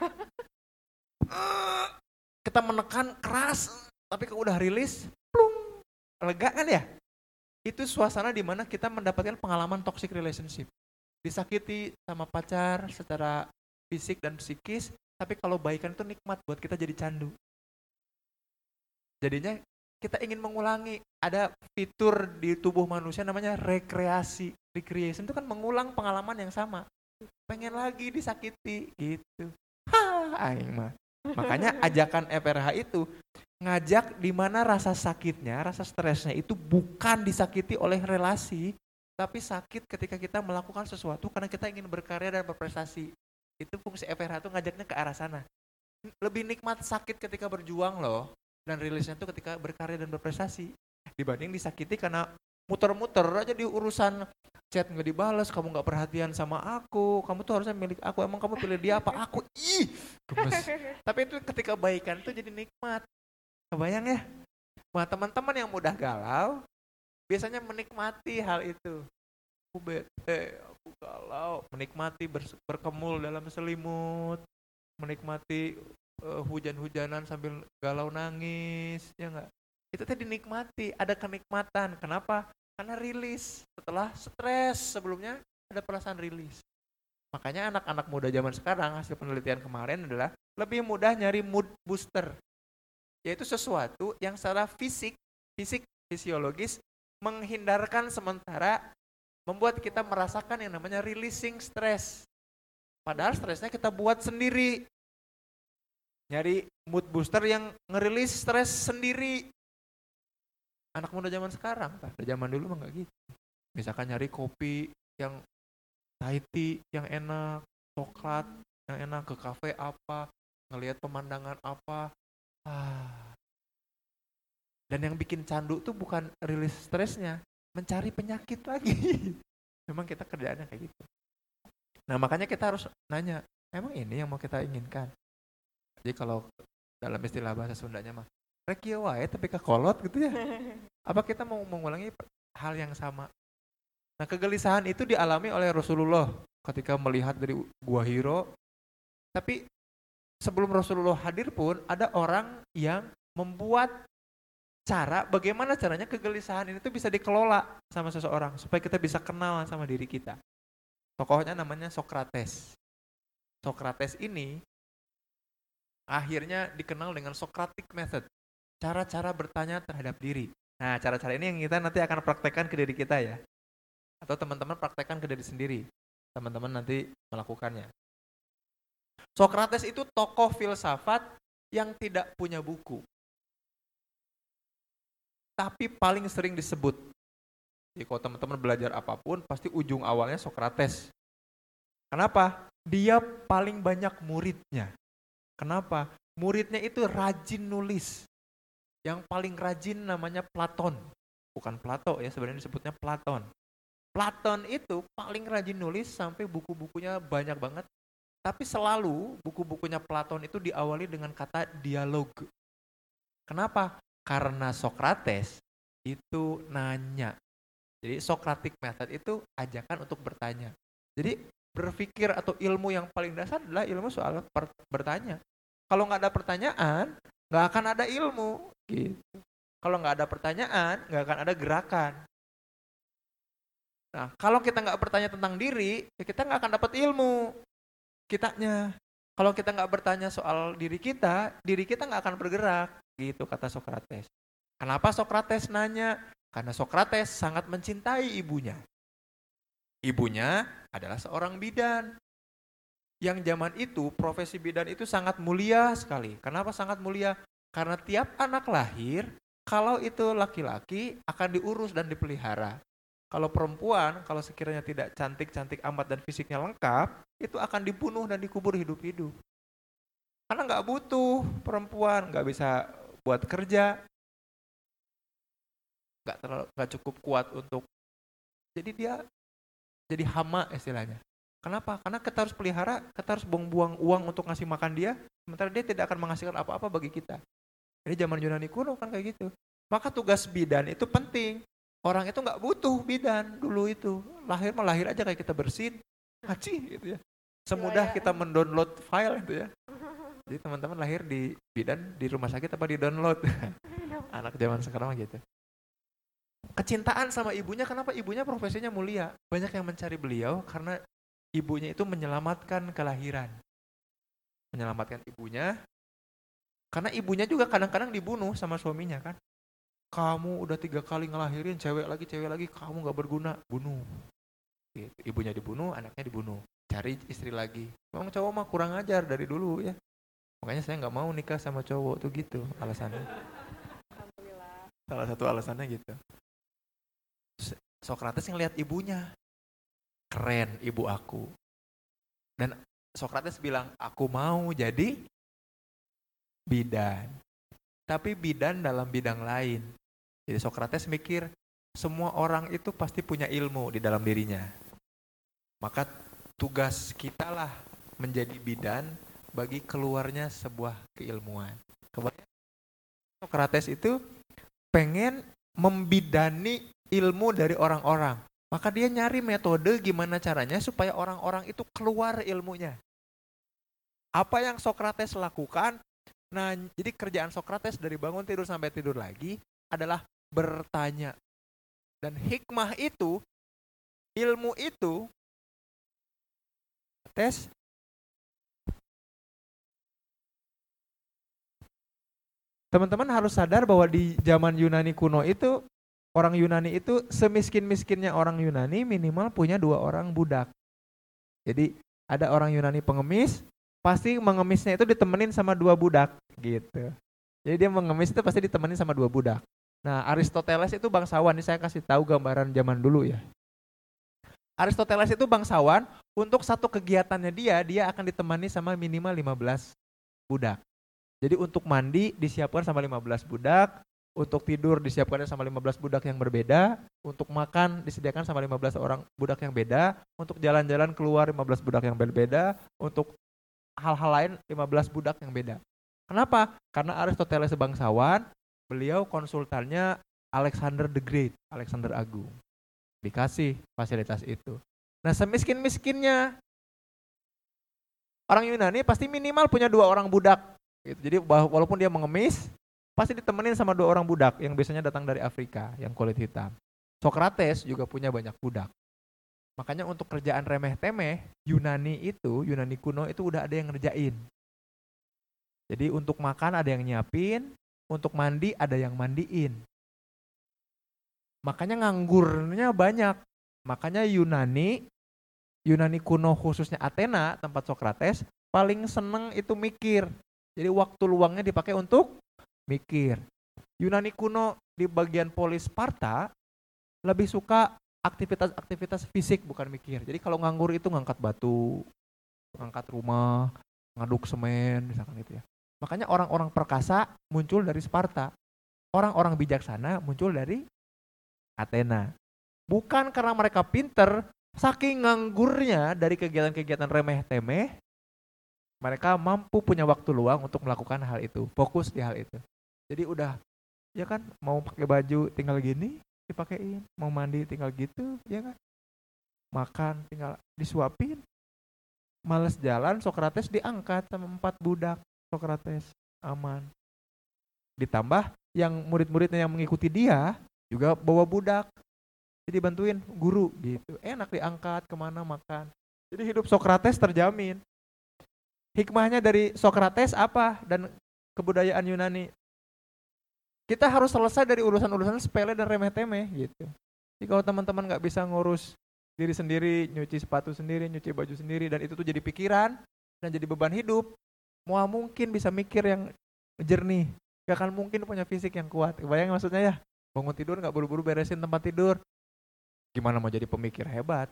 kita menekan keras, tapi kalau udah rilis, plung, lega kan ya? Itu suasana di mana kita mendapatkan pengalaman toxic relationship. Disakiti sama pacar secara fisik dan psikis, tapi kalau baikan itu nikmat buat kita jadi candu. Jadinya kita ingin mengulangi. Ada fitur di tubuh manusia namanya rekreasi. Recreation itu kan mengulang pengalaman yang sama. Pengen lagi disakiti gitu. Ha, aing mah. Makanya [laughs] ajakan FRH itu ngajak di mana rasa sakitnya, rasa stresnya itu bukan disakiti oleh relasi, tapi sakit ketika kita melakukan sesuatu karena kita ingin berkarya dan berprestasi. Itu fungsi FRH itu ngajaknya ke arah sana. Lebih nikmat sakit ketika berjuang loh, dan rilisnya itu ketika berkarya dan berprestasi dibanding disakiti karena muter-muter aja di urusan chat nggak dibalas kamu nggak perhatian sama aku kamu tuh harusnya milik aku emang kamu pilih dia apa? Aku? Ih gemes. [laughs] Tapi itu ketika baikan itu jadi nikmat. Kebayang ya? Nah teman-teman yang mudah galau biasanya menikmati hal itu. Aku bete aku galau. Menikmati berkemul dalam selimut. Menikmati uh, hujan-hujanan sambil galau nangis ya enggak itu tadi dinikmati ada kenikmatan. Kenapa karena rilis. Setelah stres sebelumnya ada perasaan rilis. Makanya anak-anak muda zaman sekarang hasil penelitian kemarin adalah lebih mudah nyari mood booster. Yaitu sesuatu yang secara fisik fisik fisiologis menghindarkan sementara membuat kita merasakan yang namanya releasing stress. Padahal stresnya kita buat sendiri. Nyari mood booster yang ngerilis stres sendiri. Anak muda zaman sekarang, kan? zaman dulu mah gak gitu. Misalkan nyari kopi yang tea yang enak, coklat yang enak ke kafe apa, ngelihat pemandangan apa. Ah. Dan yang bikin candu tuh bukan rilis stresnya, mencari penyakit lagi. [laughs] Memang kita kerjaannya kayak gitu. Nah makanya kita harus nanya, emang ini yang mau kita inginkan? Jadi kalau dalam istilah bahasa Sundanya mah rekio wae tapi kekolot gitu ya. Apa kita mau mengulangi hal yang sama? Nah, kegelisahan itu dialami oleh Rasulullah ketika melihat dari gua Hiro. Tapi sebelum Rasulullah hadir pun ada orang yang membuat cara bagaimana caranya kegelisahan ini tuh bisa dikelola sama seseorang supaya kita bisa kenal sama diri kita. Tokohnya namanya Sokrates. Sokrates ini akhirnya dikenal dengan Socratic Method. Cara-cara bertanya terhadap diri. Nah, cara-cara ini yang kita nanti akan praktekkan ke diri kita ya. Atau teman-teman praktekkan ke diri sendiri. Teman-teman nanti melakukannya. Socrates itu tokoh filsafat yang tidak punya buku. Tapi paling sering disebut. Jadi kalau teman-teman belajar apa pun, pasti ujung awalnya Socrates. Kenapa? Dia paling banyak muridnya. Kenapa? Muridnya itu rajin nulis. Yang paling rajin namanya Platon. Bukan Plato ya, sebenarnya disebutnya Platon. Platon itu paling rajin nulis sampai buku-bukunya banyak banget. Tapi selalu buku-bukunya Platon itu diawali dengan kata dialog. Kenapa? Karena Socrates itu nanya. Jadi Socratic method itu ajakan untuk bertanya. Jadi berpikir atau ilmu yang paling dasar adalah ilmu soal bertanya. Kalau nggak ada pertanyaan, nggak akan ada ilmu. Gitu. Kalau nggak ada pertanyaan, nggak akan ada gerakan. Nah, kalau kita nggak bertanya tentang diri, ya kita nggak akan dapat ilmu. Kitanya. Kalau kita nggak bertanya soal diri kita, diri kita nggak akan bergerak. Gitu kata Socrates. Kenapa Sokrates nanya? Karena Sokrates sangat mencintai ibunya. Ibunya adalah seorang bidan. Yang zaman itu profesi bidan itu sangat mulia sekali. Kenapa sangat mulia? Karena tiap anak lahir, kalau itu laki-laki akan diurus dan dipelihara. Kalau perempuan, kalau sekiranya tidak cantik-cantik amat dan fisiknya lengkap, itu akan dibunuh dan dikubur hidup-hidup. Karena nggak butuh perempuan, nggak bisa buat kerja, nggak terlalu nggak cukup kuat untuk jadi dia jadi hama istilahnya. Kenapa? Karena kita harus pelihara, kita harus buang-buang uang untuk ngasih makan dia, sementara dia tidak akan menghasilkan apa-apa bagi kita. Jadi zaman Yunani kuno kan kayak gitu. Maka tugas bidan itu penting. Orang itu nggak butuh bidan dulu itu. Lahir melahir aja kayak kita bersin, haji gitu ya. Semudah kita mendownload file itu ya. Jadi teman-teman lahir di bidan di rumah sakit apa di download? [laughs] Anak zaman sekarang gitu. Kecintaan sama ibunya, kenapa ibunya profesinya mulia? Banyak yang mencari beliau karena ibunya itu menyelamatkan kelahiran. Menyelamatkan ibunya, karena ibunya juga kadang-kadang dibunuh sama suaminya kan. Kamu udah tiga kali ngelahirin cewek lagi, cewek lagi, kamu gak berguna, bunuh. Gitu. Ibunya dibunuh, anaknya dibunuh. Cari istri lagi. Memang cowok mah kurang ajar dari dulu ya. Makanya saya nggak mau nikah sama cowok tuh gitu alasannya. Salah satu alasannya gitu. Sokrates ngeliat ibunya. Keren ibu aku. Dan Sokrates bilang, aku mau jadi bidan. Tapi bidan dalam bidang lain. Jadi Sokrates mikir, semua orang itu pasti punya ilmu di dalam dirinya. Maka tugas kita lah menjadi bidan bagi keluarnya sebuah keilmuan. Kebanyakan Sokrates itu pengen membidani ilmu dari orang-orang. Maka dia nyari metode gimana caranya supaya orang-orang itu keluar ilmunya. Apa yang Sokrates lakukan? Nah, jadi kerjaan Sokrates dari bangun tidur sampai tidur lagi adalah bertanya. Dan hikmah itu, ilmu itu, tes teman-teman harus sadar bahwa di zaman Yunani kuno itu orang Yunani itu semiskin-miskinnya orang Yunani minimal punya dua orang budak. Jadi ada orang Yunani pengemis, pasti mengemisnya itu ditemenin sama dua budak gitu. Jadi dia mengemis itu pasti ditemenin sama dua budak. Nah Aristoteles itu bangsawan, ini saya kasih tahu gambaran zaman dulu ya. Aristoteles itu bangsawan, untuk satu kegiatannya dia, dia akan ditemani sama minimal 15 budak. Jadi untuk mandi disiapkan sama 15 budak, untuk tidur disiapkan sama 15 budak yang berbeda, untuk makan disediakan sama 15 orang budak yang beda, untuk jalan-jalan keluar 15 budak yang berbeda, untuk hal-hal lain 15 budak yang beda. Kenapa? Karena Aristoteles bangsawan, beliau konsultannya Alexander the Great, Alexander Agung. Dikasih fasilitas itu. Nah semiskin-miskinnya orang Yunani pasti minimal punya dua orang budak Gitu. Jadi walaupun dia mengemis, pasti ditemenin sama dua orang budak yang biasanya datang dari Afrika yang kulit hitam. Socrates juga punya banyak budak. Makanya untuk kerjaan remeh-temeh, Yunani itu, Yunani kuno itu udah ada yang ngerjain. Jadi untuk makan ada yang nyiapin, untuk mandi ada yang mandiin. Makanya nganggurnya banyak. Makanya Yunani, Yunani kuno khususnya Athena, tempat Socrates, paling seneng itu mikir. Jadi waktu luangnya dipakai untuk mikir. Yunani kuno di bagian polis Sparta lebih suka aktivitas-aktivitas fisik bukan mikir. Jadi kalau nganggur itu ngangkat batu, ngangkat rumah, ngaduk semen misalkan itu ya. Makanya orang-orang perkasa muncul dari Sparta. Orang-orang bijaksana muncul dari Athena. Bukan karena mereka pinter, saking nganggurnya dari kegiatan-kegiatan remeh-temeh, mereka mampu punya waktu luang untuk melakukan hal itu, fokus di hal itu. Jadi udah ya kan mau pakai baju tinggal gini dipakein, mau mandi tinggal gitu, ya kan? Makan tinggal disuapin. Males jalan, Sokrates diangkat sama empat budak. Sokrates aman. Ditambah yang murid-muridnya yang mengikuti dia juga bawa budak. Jadi bantuin guru gitu. Enak diangkat ke mana makan. Jadi hidup Sokrates terjamin hikmahnya dari Sokrates apa dan kebudayaan Yunani? Kita harus selesai dari urusan-urusan sepele dan remeh-temeh gitu. Jadi kalau teman-teman nggak bisa ngurus diri sendiri, nyuci sepatu sendiri, nyuci baju sendiri, dan itu tuh jadi pikiran dan jadi beban hidup, mau mungkin bisa mikir yang jernih. Gak akan mungkin punya fisik yang kuat. Bayang maksudnya ya? Bangun tidur nggak buru-buru beresin tempat tidur. Gimana mau jadi pemikir hebat?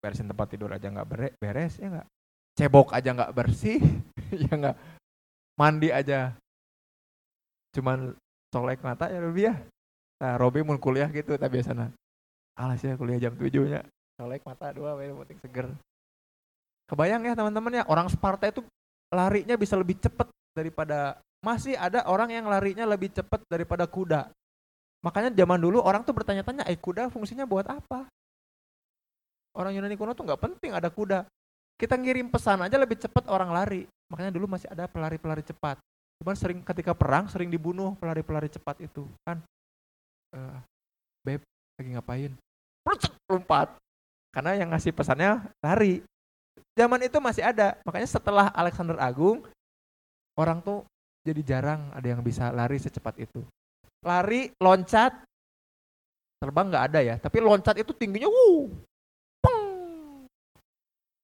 Beresin tempat tidur aja nggak beres ya nggak? Cebok aja nggak bersih, [laughs] ya nggak? Mandi aja cuman colek mata ya Robi ya. Nah Robi mau kuliah gitu tapi biasanya alas ya kuliah jam tujuh nya. Colek mata dua yang penting seger. Kebayang ya teman-teman ya orang Sparta itu larinya bisa lebih cepat daripada masih ada orang yang larinya lebih cepat daripada kuda. Makanya zaman dulu orang tuh bertanya-tanya eh kuda fungsinya buat apa? Orang Yunani kuno tuh nggak penting ada kuda. Kita ngirim pesan aja lebih cepat orang lari. Makanya dulu masih ada pelari-pelari cepat Cuman sering ketika perang sering dibunuh pelari-pelari cepat itu kan. Uh, beb lagi ngapain? Lompat. Karena yang ngasih pesannya lari. Zaman itu masih ada. Makanya setelah Alexander Agung orang tuh jadi jarang ada yang bisa lari secepat itu. Lari, loncat, terbang nggak ada ya. Tapi loncat itu tingginya wuh, peng,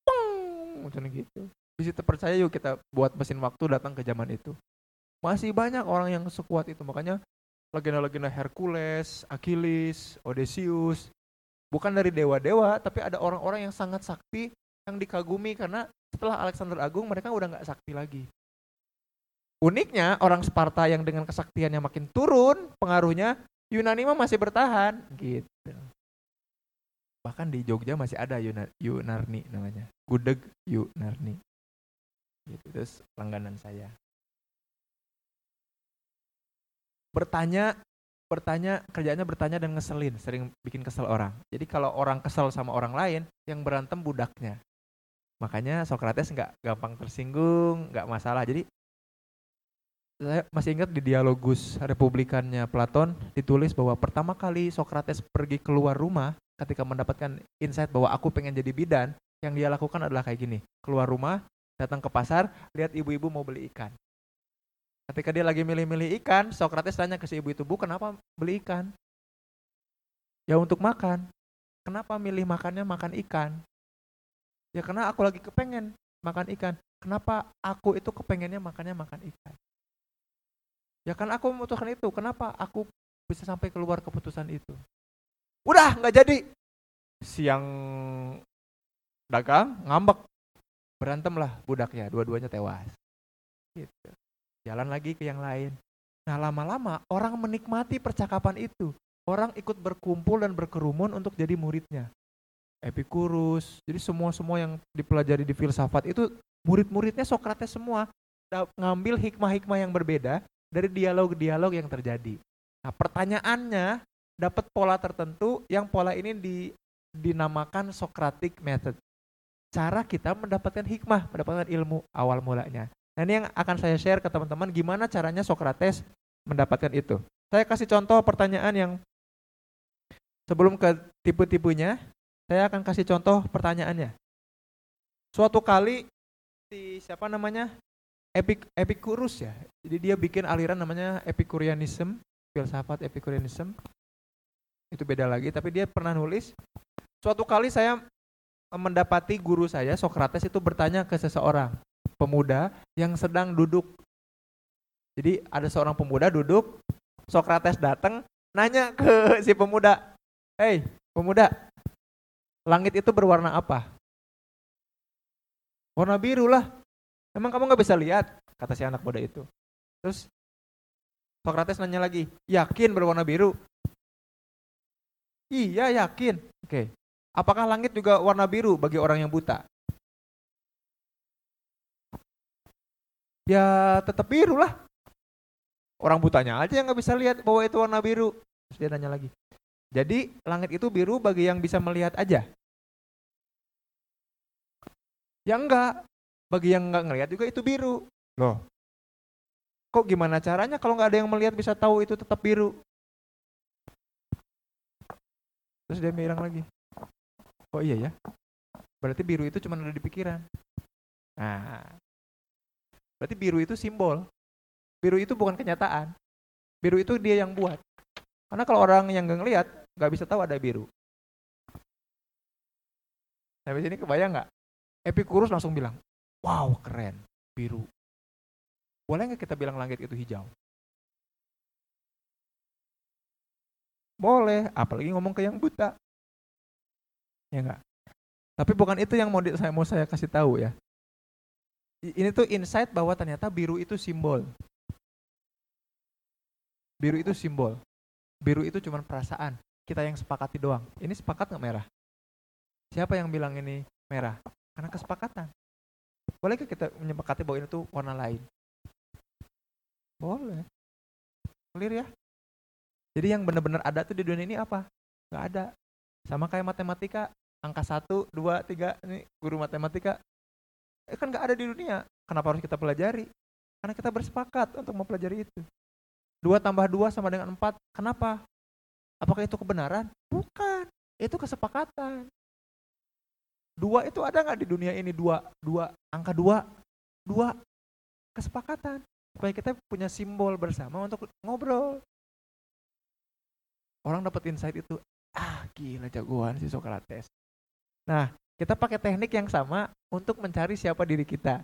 peng, macam gitu. Bisa terpercaya yuk kita buat mesin waktu datang ke zaman itu. Masih banyak orang yang sekuat itu. Makanya legenda-legenda Hercules, Achilles, Odysseus, bukan dari dewa-dewa, tapi ada orang-orang yang sangat sakti yang dikagumi karena setelah Alexander Agung mereka udah nggak sakti lagi. Uniknya orang Sparta yang dengan kesaktiannya makin turun pengaruhnya, Yunani mah masih bertahan gitu. Bahkan di Jogja masih ada Yunarni namanya. Gudeg Yunarni. Gitu, terus langganan saya. Bertanya bertanya kerjanya bertanya dan ngeselin sering bikin kesel orang. Jadi kalau orang kesel sama orang lain yang berantem budaknya. Makanya Socrates nggak gampang tersinggung nggak masalah. Jadi saya masih ingat di dialogus republikannya Platon ditulis bahwa pertama kali Socrates pergi keluar rumah ketika mendapatkan insight bahwa aku pengen jadi bidan yang dia lakukan adalah kayak gini. Keluar rumah datang ke pasar lihat ibu-ibu mau beli ikan Ketika dia lagi milih-milih ikan, Socrates tanya ke si ibu itu, Bu, kenapa beli ikan? Ya untuk makan. Kenapa milih makannya makan ikan? Ya karena aku lagi kepengen makan ikan. Kenapa aku itu kepengennya makannya makan ikan? Ya kan aku memutuskan itu. Kenapa aku bisa sampai keluar keputusan itu? Udah, nggak jadi. Siang dagang, ngambek. Berantem lah budaknya, dua-duanya tewas. Gitu jalan lagi ke yang lain. Nah lama-lama orang menikmati percakapan itu. Orang ikut berkumpul dan berkerumun untuk jadi muridnya. Epikurus, jadi semua-semua yang dipelajari di filsafat itu murid-muridnya Sokrates semua ngambil hikmah-hikmah yang berbeda dari dialog-dialog yang terjadi. Nah pertanyaannya dapat pola tertentu yang pola ini di, dinamakan Socratic method. Cara kita mendapatkan hikmah, mendapatkan ilmu awal mulanya. Nah ini yang akan saya share ke teman-teman gimana caranya Socrates mendapatkan itu. Saya kasih contoh pertanyaan yang sebelum ke tipe-tipenya, saya akan kasih contoh pertanyaannya. Suatu kali si siapa namanya Epik, Epicurus ya. Jadi dia bikin aliran namanya Epicureanism, filsafat Epicureanism. Itu beda lagi, tapi dia pernah nulis suatu kali saya mendapati guru saya Socrates itu bertanya ke seseorang, pemuda yang sedang duduk. Jadi ada seorang pemuda duduk, Sokrates datang nanya ke [laughs] si pemuda, "Hei, pemuda, langit itu berwarna apa?" Warna biru lah. Emang kamu nggak bisa lihat? Kata si anak muda itu. Terus Sokrates nanya lagi, yakin berwarna biru? Iya yakin. Oke. Apakah langit juga warna biru bagi orang yang buta? Ya tetap biru lah. Orang butanya aja yang nggak bisa lihat bahwa itu warna biru. Terus dia nanya lagi. Jadi langit itu biru bagi yang bisa melihat aja. Ya enggak. Bagi yang nggak ngelihat juga itu biru. Loh. Kok gimana caranya kalau nggak ada yang melihat bisa tahu itu tetap biru? Terus dia bilang lagi. Oh iya ya. Berarti biru itu cuma ada di pikiran. Nah, Berarti biru itu simbol. Biru itu bukan kenyataan. Biru itu dia yang buat. Karena kalau orang yang nggak ngelihat, nggak bisa tahu ada biru. Sampai sini kebayang nggak? Epikurus langsung bilang, wow keren, biru. Boleh nggak kita bilang langit itu hijau? Boleh, apalagi ngomong ke yang buta. Ya enggak? Tapi bukan itu yang mau saya mau saya kasih tahu ya. Ini tuh insight bahwa ternyata biru itu simbol. Biru itu simbol. Biru itu cuma perasaan. Kita yang sepakati doang. Ini sepakat nggak merah? Siapa yang bilang ini merah? Karena kesepakatan. Bolehkah kita menyepakati bahwa ini tuh warna lain? Boleh. Clear ya? Jadi yang benar-benar ada tuh di dunia ini apa? Nggak ada. Sama kayak matematika, angka satu, dua, tiga, ini guru matematika. Eh, kan nggak ada di dunia. Kenapa harus kita pelajari? Karena kita bersepakat untuk mempelajari itu. Dua tambah dua sama dengan empat. Kenapa? Apakah itu kebenaran? Bukan. Itu kesepakatan. Dua itu ada nggak di dunia ini? Dua, dua, angka dua, dua kesepakatan. Supaya kita punya simbol bersama untuk ngobrol orang dapat insight itu ah gila jagoan si Socrates nah kita pakai teknik yang sama untuk mencari siapa diri kita.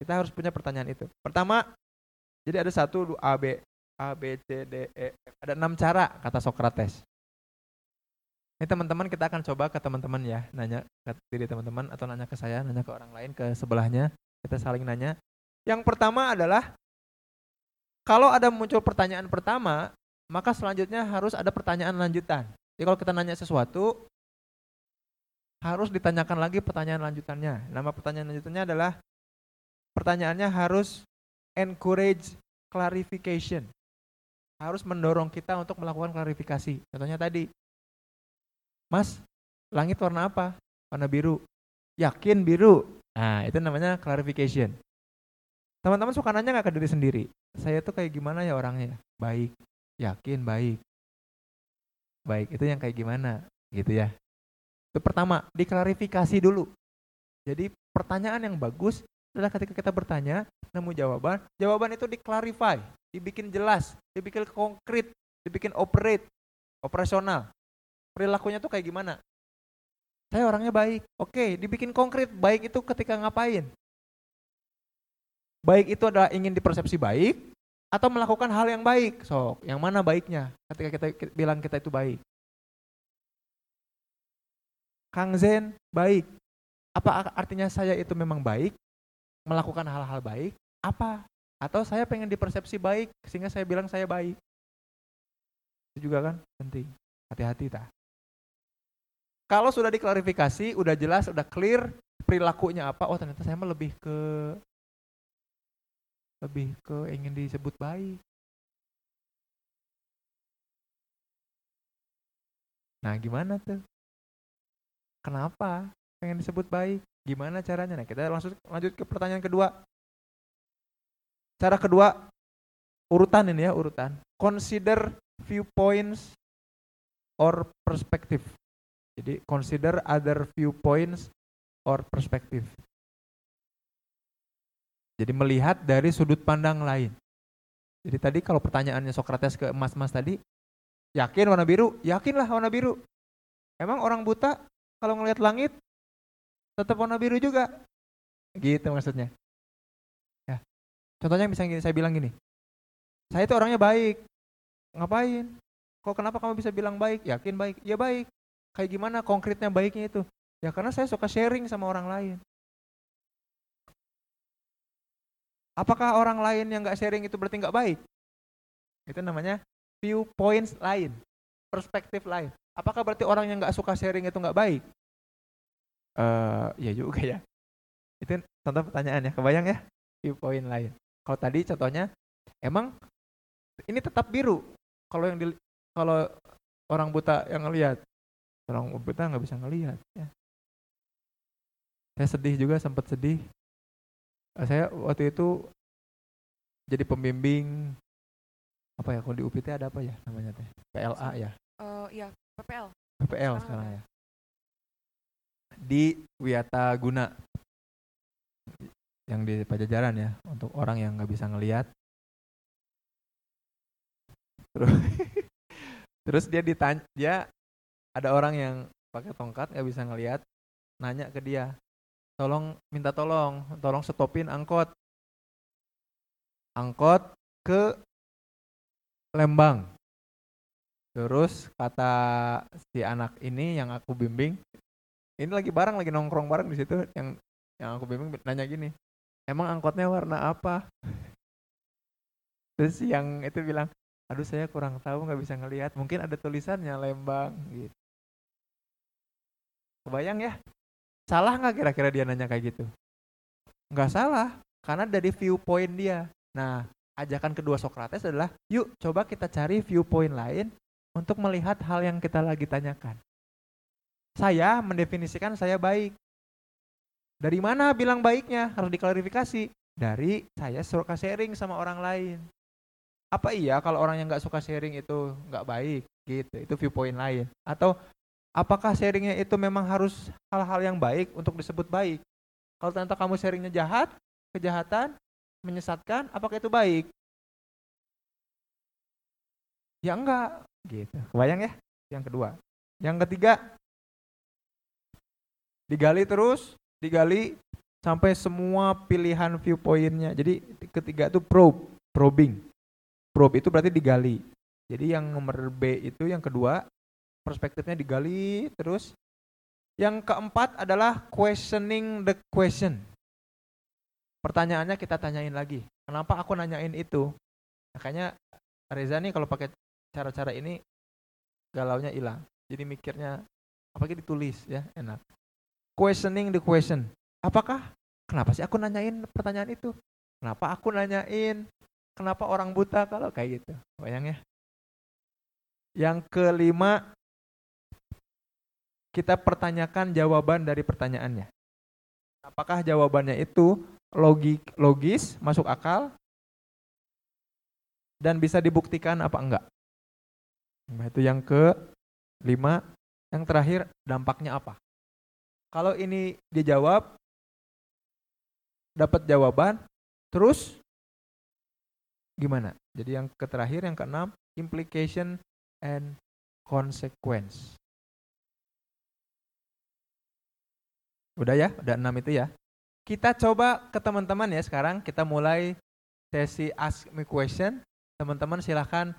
Kita harus punya pertanyaan itu. Pertama jadi ada satu A B A B C D E ada enam cara kata Socrates. Ini teman-teman kita akan coba ke teman-teman ya. Nanya ke diri teman-teman atau nanya ke saya nanya ke orang lain ke sebelahnya. Kita saling nanya. Yang pertama adalah kalau ada muncul pertanyaan pertama maka selanjutnya harus ada pertanyaan lanjutan. Jadi kalau kita nanya sesuatu, harus ditanyakan lagi pertanyaan lanjutannya. Nama pertanyaan lanjutannya adalah pertanyaannya harus encourage clarification. Harus mendorong kita untuk melakukan klarifikasi. Contohnya tadi, Mas, langit warna apa? Warna biru. Yakin biru? Nah, itu namanya clarification. Teman-teman suka nanya nggak ke diri sendiri? Saya tuh kayak gimana ya orangnya? Baik, Yakin baik. Baik, itu yang kayak gimana gitu ya. Itu pertama, diklarifikasi dulu. Jadi pertanyaan yang bagus adalah ketika kita bertanya, nemu jawaban, jawaban itu diklarify, dibikin jelas, dibikin konkret, dibikin operate, operasional. Perilakunya tuh kayak gimana? Saya orangnya baik. Oke, dibikin konkret. Baik itu ketika ngapain? Baik itu adalah ingin dipersepsi baik atau melakukan hal yang baik. So, yang mana baiknya ketika kita bilang kita itu baik? Kang Zen baik. Apa artinya saya itu memang baik? Melakukan hal-hal baik? Apa? Atau saya pengen dipersepsi baik sehingga saya bilang saya baik? Itu juga kan penting. Hati-hati tak. Kalau sudah diklarifikasi, udah jelas, udah clear perilakunya apa, oh ternyata saya lebih ke lebih ke ingin disebut baik. Nah, gimana tuh? Kenapa pengen disebut baik? Gimana caranya? Nah, kita langsung lanjut ke pertanyaan kedua. Cara kedua, urutan ini ya, urutan. Consider viewpoints or perspective. Jadi, consider other viewpoints or perspective. Jadi melihat dari sudut pandang lain. Jadi tadi kalau pertanyaannya Socrates ke emas-emas tadi, yakin warna biru? Yakinlah warna biru. Emang orang buta kalau ngelihat langit tetap warna biru juga? Gitu maksudnya. Ya. Contohnya misalnya saya bilang gini, saya itu orangnya baik. Ngapain? Kok kenapa kamu bisa bilang baik? Yakin baik? Ya baik. Kayak gimana konkretnya baiknya itu? Ya karena saya suka sharing sama orang lain. Apakah orang lain yang nggak sharing itu berarti nggak baik? Itu namanya viewpoints lain, perspektif lain. Apakah berarti orang yang nggak suka sharing itu nggak baik? Uh, ya juga ya. Itu contoh pertanyaan ya, kebayang ya? Viewpoint lain. Kalau tadi contohnya, emang ini tetap biru. Kalau yang di, kalau orang buta yang ngelihat, orang buta nggak bisa ngelihat. Ya. Saya sedih juga, sempat sedih Eh, saya waktu itu jadi pembimbing apa ya kalau di UPT ada apa ya namanya teh PLA ya uh, ya PPL PPL sekarang, sekarang ya. Di Wiata Guna yang di Pajajaran ya untuk orang yang nggak bisa ngelihat Terus, [laughs] terus dia ditanya, dia ada orang yang pakai tongkat nggak bisa ngelihat, nanya ke dia, tolong minta tolong, tolong stopin angkot, angkot ke Lembang. Terus kata si anak ini yang aku bimbing, ini lagi bareng lagi nongkrong bareng di situ yang yang aku bimbing nanya gini, emang angkotnya warna apa? [laughs] Terus yang itu bilang, aduh saya kurang tahu nggak bisa ngelihat, mungkin ada tulisannya Lembang gitu. Kebayang ya? Salah nggak kira-kira dia nanya kayak gitu? Nggak salah, karena dari viewpoint dia. Nah, ajakan kedua Socrates adalah, yuk coba kita cari viewpoint lain untuk melihat hal yang kita lagi tanyakan. Saya mendefinisikan saya baik. Dari mana bilang baiknya? Harus diklarifikasi. Dari saya suka sharing sama orang lain. Apa iya kalau orang yang nggak suka sharing itu nggak baik? Gitu, itu viewpoint lain. Atau apakah sharingnya itu memang harus hal-hal yang baik untuk disebut baik? Kalau ternyata kamu sharingnya jahat, kejahatan, menyesatkan, apakah itu baik? Ya enggak, gitu. Kebayang ya? Yang kedua. Yang ketiga, digali terus, digali sampai semua pilihan viewpointnya. Jadi ketiga itu probe, probing. Probe itu berarti digali. Jadi yang nomor B itu yang kedua, perspektifnya digali terus. Yang keempat adalah questioning the question. Pertanyaannya kita tanyain lagi. Kenapa aku nanyain itu? Makanya Reza nih kalau pakai cara-cara ini galaunya hilang. Jadi mikirnya apalagi ditulis ya enak. Questioning the question. Apakah kenapa sih aku nanyain pertanyaan itu? Kenapa aku nanyain kenapa orang buta kalau kayak gitu? Bayang ya. Yang kelima kita pertanyakan jawaban dari pertanyaannya. Apakah jawabannya itu logik logis, masuk akal, dan bisa dibuktikan apa enggak. Nah, itu yang ke lima. Yang terakhir, dampaknya apa? Kalau ini dijawab, dapat jawaban, terus gimana? Jadi yang ke terakhir, yang keenam, implication and consequence. Udah ya, udah enam itu ya. Kita coba ke teman-teman ya sekarang kita mulai sesi ask me question. Teman-teman silahkan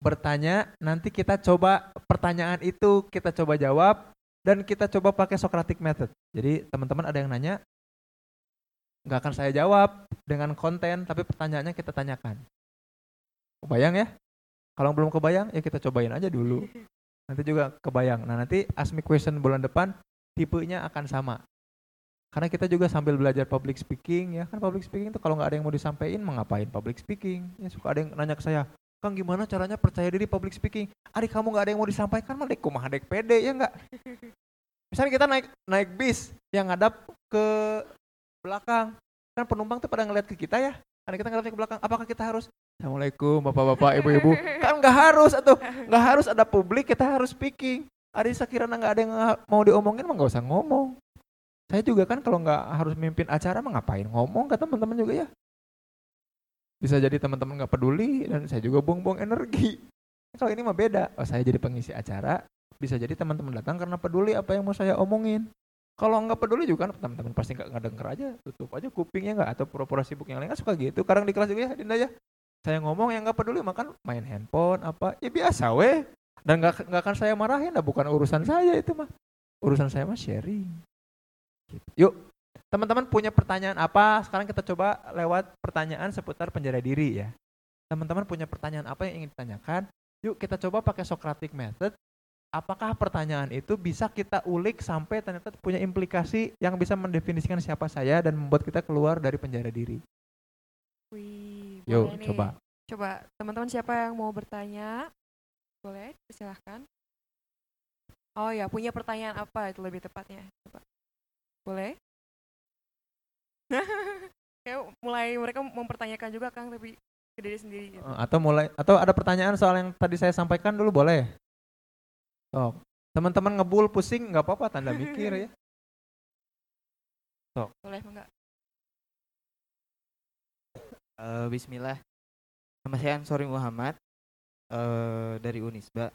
bertanya. Nanti kita coba pertanyaan itu kita coba jawab dan kita coba pakai Socratic method. Jadi teman-teman ada yang nanya, nggak akan saya jawab dengan konten, tapi pertanyaannya kita tanyakan. Kebayang ya? Kalau belum kebayang, ya kita cobain aja dulu. Nanti juga kebayang. Nah nanti ask me question bulan depan tipenya akan sama. Karena kita juga sambil belajar public speaking ya kan public speaking itu kalau nggak ada yang mau disampaikan mengapain public speaking ya suka ada yang nanya ke saya Kang gimana caranya percaya diri public speaking? Adik kamu nggak ada yang mau disampaikan mah dek kumah dek pede ya nggak? Misalnya kita naik naik bis yang ngadap ke belakang. Kan penumpang tuh pada ngeliat ke kita ya. Karena kita ngeliat ke belakang apakah kita harus Assalamualaikum bapak-bapak ibu-ibu? Kan nggak harus atau nggak harus ada publik kita harus speaking. Ada sekiranya nggak ada yang mau diomongin mah nggak usah ngomong. Saya juga kan kalau nggak harus mimpin acara mah ngapain ngomong ke teman-teman juga ya. Bisa jadi teman-teman nggak peduli dan saya juga buang-buang energi. Kalau ini mah beda. Oh, saya jadi pengisi acara, bisa jadi teman-teman datang karena peduli apa yang mau saya omongin. Kalau nggak peduli juga kan teman-teman pasti nggak denger aja, tutup aja kupingnya nggak atau pura-pura sibuk yang lain kan suka gitu. Kadang di kelas juga ya, Dinda ya. Saya ngomong yang nggak peduli makan main handphone apa ya biasa weh. Dan nggak nggak akan saya marahin, nah bukan urusan saya itu mah. Urusan saya mah sharing. Yuk, teman-teman punya pertanyaan apa? Sekarang kita coba lewat pertanyaan seputar penjara diri ya. Teman-teman punya pertanyaan apa yang ingin ditanyakan? Yuk kita coba pakai Socratic method. Apakah pertanyaan itu bisa kita ulik sampai ternyata punya implikasi yang bisa mendefinisikan siapa saya dan membuat kita keluar dari penjara diri? Wih, Yuk, nih. coba. Coba teman-teman siapa yang mau bertanya? Boleh, silahkan. Oh ya, punya pertanyaan apa itu lebih tepatnya? Coba. Boleh? [laughs] Kayak mulai mereka mempertanyakan juga Kang tapi ke diri sendiri gitu. Eh, Atau mulai atau ada pertanyaan soal yang tadi saya sampaikan dulu boleh? Oh, teman-teman ngebul pusing nggak apa-apa tanda mikir ya. [laughs] Boleh enggak? Eh, Bismillah. Nama saya Ansori Muhammad. eh, dari Unisba.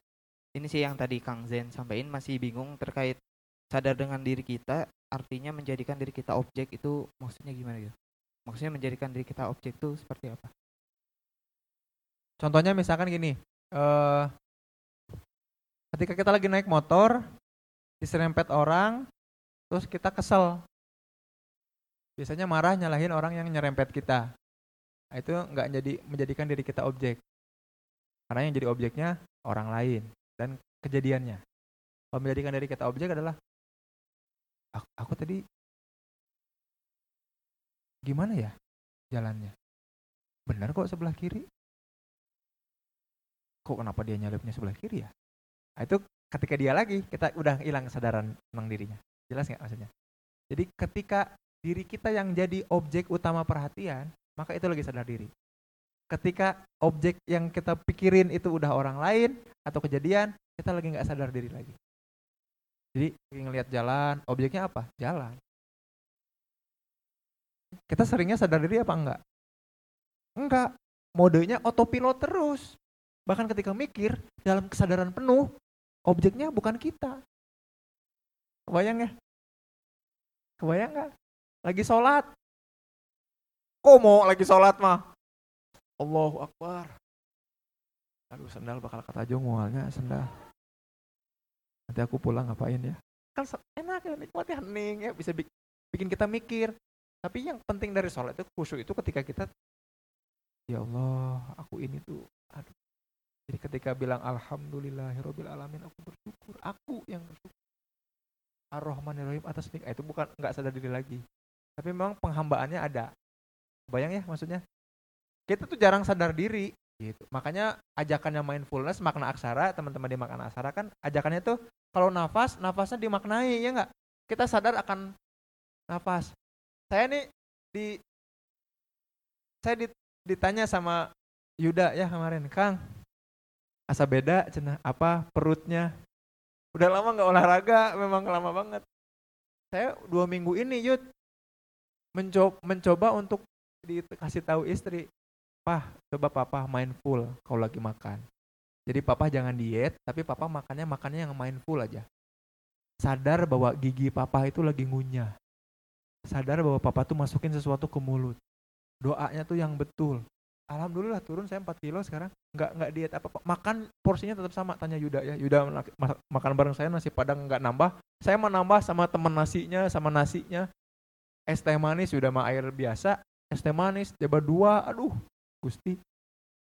Ini sih yang tadi Kang Zen sampaikan masih bingung terkait sadar dengan diri kita artinya menjadikan diri kita objek itu maksudnya gimana gitu? Maksudnya menjadikan diri kita objek itu seperti apa? Contohnya misalkan gini, eh ketika kita lagi naik motor, diserempet orang, terus kita kesel. Biasanya marah nyalahin orang yang nyerempet kita. Nah, itu nggak jadi menjadikan diri kita objek. Karena yang jadi objeknya orang lain dan kejadiannya. Kalau menjadikan diri kita objek adalah aku, aku tadi gimana ya jalannya? Benar kok sebelah kiri. Kok kenapa dia nyalipnya sebelah kiri ya? Nah, itu ketika dia lagi kita udah hilang kesadaran tentang dirinya. Jelas nggak maksudnya? Jadi ketika diri kita yang jadi objek utama perhatian, maka itu lagi sadar diri. Ketika objek yang kita pikirin itu udah orang lain atau kejadian, kita lagi nggak sadar diri lagi. Jadi ngelihat jalan, objeknya apa? Jalan. Kita seringnya sadar diri apa enggak? Enggak. Modenya autopilot terus. Bahkan ketika mikir, dalam kesadaran penuh, objeknya bukan kita. Kebayang ya? Kebayang nggak? Lagi sholat. Kok mau lagi sholat mah? Allahu Akbar. Aduh sendal bakal kata mualnya sendal. Nanti aku pulang ngapain ya? Kan enak ya nikmati hening ya bisa bik- bikin kita mikir. Tapi yang penting dari sholat itu khusyuk itu ketika kita ya Allah aku ini tuh aduh. Jadi ketika bilang alhamdulillahirabbil alamin aku bersyukur, aku yang bersyukur. Ar-Rahmanir-Rahim atas nikmat itu bukan nggak sadar diri lagi. Tapi memang penghambaannya ada. Bayang ya maksudnya? Kita tuh jarang sadar diri gitu. Makanya ajakannya mindfulness makna aksara, teman-teman di makna aksara kan ajakannya tuh kalau nafas, nafasnya dimaknai ya nggak? Kita sadar akan nafas. Saya nih di saya dit- ditanya sama Yuda ya kemarin, Kang, asa beda cenah apa perutnya udah lama nggak olahraga memang lama banget saya dua minggu ini Yud mencoba mencoba untuk dikasih tahu istri pah coba papa mindful kalau lagi makan. Jadi papa jangan diet tapi papa makannya makannya yang mindful aja. Sadar bahwa gigi papa itu lagi ngunyah. Sadar bahwa papa tuh masukin sesuatu ke mulut. Doanya tuh yang betul. Alhamdulillah turun saya 4 kilo sekarang. Nggak nggak diet apa apa makan porsinya tetap sama tanya Yuda ya. Yuda ma- ma- makan bareng saya nasi padang nggak nambah. Saya mau nambah sama temen nasinya sama nasinya. Es teh manis sudah mah air biasa. Es teh manis coba dua aduh gusti.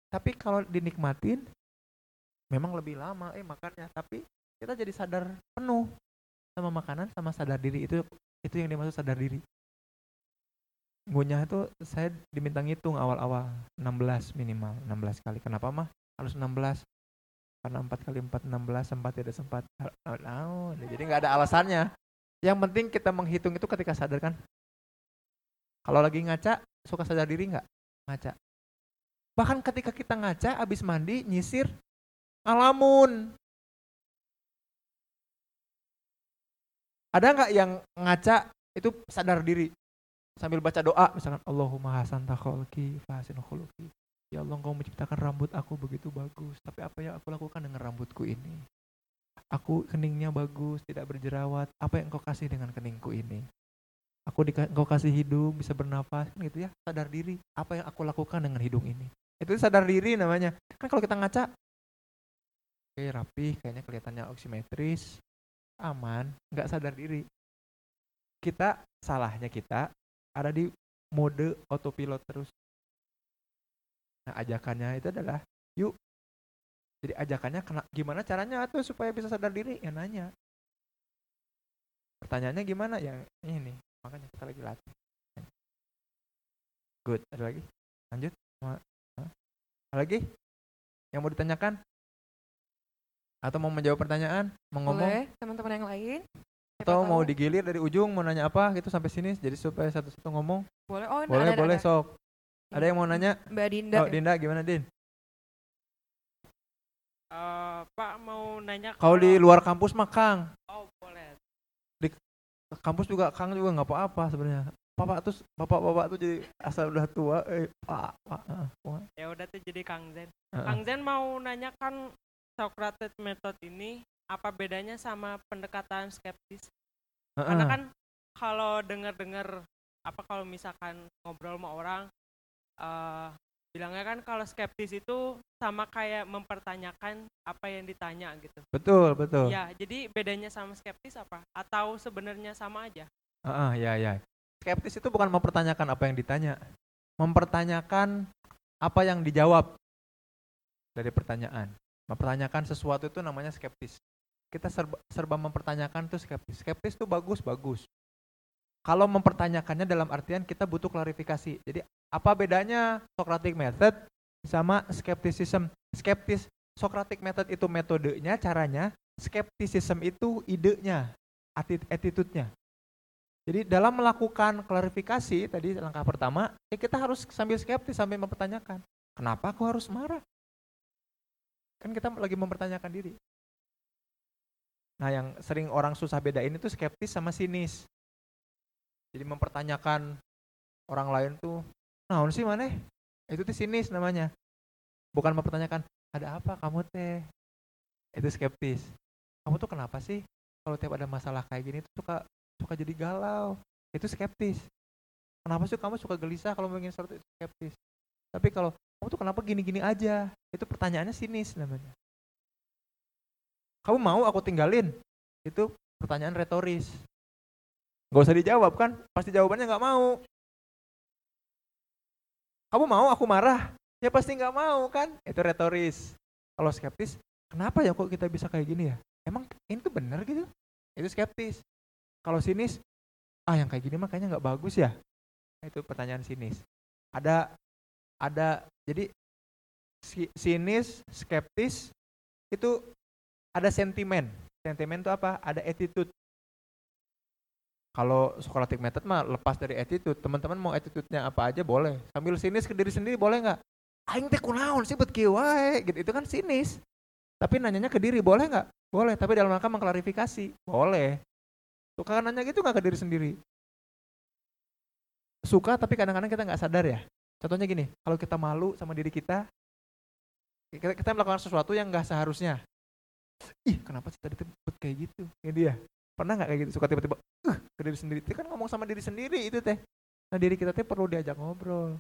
Tapi kalau dinikmatin memang lebih lama eh makannya. Tapi kita jadi sadar penuh sama makanan sama sadar diri. Itu itu yang dimaksud sadar diri. Ngunyah itu saya diminta ngitung awal-awal 16 minimal 16 kali. Kenapa mah? Harus 16 karena 4 kali 4 16 sempat tidak sempat. Oh, no. jadi nggak ada alasannya. Yang penting kita menghitung itu ketika sadar kan? Kalau lagi ngaca suka sadar diri nggak? Ngaca bahkan ketika kita ngaca abis mandi nyisir ngalamun. Ada nggak yang ngaca itu sadar diri? Sambil baca doa misalkan Allahumma hasan takholki fahasin khuluki ya Allah engkau menciptakan rambut aku begitu bagus tapi apa yang aku lakukan dengan rambutku ini? Aku keningnya bagus tidak berjerawat apa yang engkau kasih dengan keningku ini? Aku engkau kasih hidung bisa bernafas kan gitu ya sadar diri apa yang aku lakukan dengan hidung ini itu sadar diri namanya kan kalau kita ngaca oke rapi kayaknya kelihatannya oksimetris aman nggak sadar diri kita salahnya kita ada di mode autopilot terus. Nah, ajakannya itu adalah yuk. Jadi ajakannya kena, gimana caranya tuh supaya bisa sadar diri? Ya nanya. Pertanyaannya gimana? Ya ini. Makanya kita lagi latih. Good. Ada lagi? Lanjut. Lagi? Yang mau ditanyakan? Atau mau menjawab pertanyaan? Mau ngomong? Boleh, teman-teman yang lain? Siapa Atau mau tahu. digilir dari ujung mau nanya apa gitu sampai sini jadi supaya satu-satu ngomong? Boleh, oh Boleh, ada, boleh ada. sok. Ada yang mau nanya? Mbak Dinda. Oh, Dinda gimana, Din? Eh, Pak mau nanya Kalau di luar kampus mah Kang. Oh boleh. Kampus juga Kang juga nggak apa-apa sebenarnya. Bapak tuh bapak-bapak tuh jadi asal udah tua eh pak pak ah, pak. Ya udah tuh jadi Kang Zen. Heeh. Kang Zen mau nanyakan Socrates method ini apa bedanya sama pendekatan skeptis? Karena Heeh. kan kalau dengar-dengar apa kalau misalkan ngobrol sama orang eh bilangnya kan kalau skeptis itu sama kayak mempertanyakan apa yang ditanya gitu. betul betul Ya, jadi bedanya sama skeptis apa? Atau sebenarnya sama aja? Heeh, ya ya skeptis itu bukan mempertanyakan apa yang ditanya. Mempertanyakan apa yang dijawab dari pertanyaan. Mempertanyakan sesuatu itu namanya skeptis. Kita serba, serba mempertanyakan tuh skeptis. Skeptis tuh bagus bagus. Kalau mempertanyakannya dalam artian kita butuh klarifikasi. Jadi apa bedanya Socratic method sama skepticism? Skeptis Socratic method itu metodenya caranya skepticism itu idenya atti- attitude-nya jadi dalam melakukan klarifikasi tadi langkah pertama, ya kita harus sambil skeptis sambil mempertanyakan, kenapa aku harus marah? Kan kita lagi mempertanyakan diri. Nah, yang sering orang susah bedain itu skeptis sama sinis. Jadi mempertanyakan orang lain tuh, naon sih maneh? Itu tuh sinis namanya. Bukan mempertanyakan, ada apa kamu teh? Itu skeptis. Kamu tuh kenapa sih kalau tiap ada masalah kayak gini tuh suka suka jadi galau? Itu skeptis. Kenapa sih kamu suka gelisah kalau ingin sesuatu itu skeptis? Tapi kalau kamu tuh kenapa gini-gini aja? Itu pertanyaannya sinis namanya. Kamu mau aku tinggalin? Itu pertanyaan retoris. Gak usah dijawab kan? Pasti jawabannya nggak mau. Kamu mau aku marah? Ya pasti nggak mau kan? Itu retoris. Kalau skeptis, kenapa ya kok kita bisa kayak gini ya? Emang ini tuh bener gitu? Itu skeptis. Kalau sinis, ah yang kayak gini mah kayaknya nggak bagus ya. Itu pertanyaan sinis. Ada ada jadi si- sinis, skeptis itu ada sentimen. Sentimen itu apa? Ada attitude. Kalau Socratic method mah lepas dari attitude, teman-teman mau attitude-nya apa aja boleh. Sambil sinis ke diri sendiri boleh nggak? Aing teh kunaon sih bet kieu wae gitu. Itu kan sinis. Tapi nanyanya ke diri boleh nggak? Boleh, tapi dalam rangka mengklarifikasi. Boleh. Suka nanya gitu nggak ke diri sendiri? Suka tapi kadang-kadang kita nggak sadar ya. Contohnya gini, kalau kita malu sama diri kita, kita, kita melakukan sesuatu yang nggak seharusnya. Ih, kenapa sih tadi tebut kayak gitu? Kayak dia. Pernah nggak kayak gitu? Suka tiba-tiba, uh, ke diri sendiri. Itu kan ngomong sama diri sendiri itu teh. Nah diri kita teh perlu diajak ngobrol.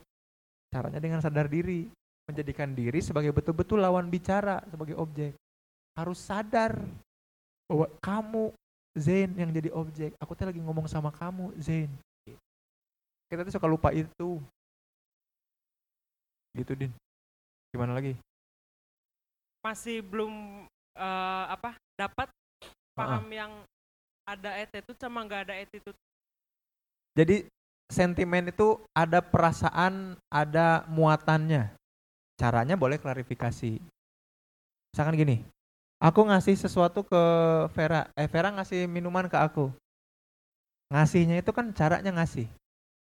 Caranya dengan sadar diri. Menjadikan diri sebagai betul-betul lawan bicara, sebagai objek. Harus sadar bahwa kamu Zain yang jadi objek. Aku teh lagi ngomong sama kamu, Zain. Kita tuh suka lupa itu. Gitu, Din. Gimana lagi? Masih belum eh, apa? Dapat paham yang ada attitude sama nggak ada attitude. Jadi sentimen itu ada perasaan, ada muatannya. Caranya boleh klarifikasi. Misalkan gini, aku ngasih sesuatu ke Vera, eh Vera ngasih minuman ke aku. Ngasihnya itu kan caranya ngasih.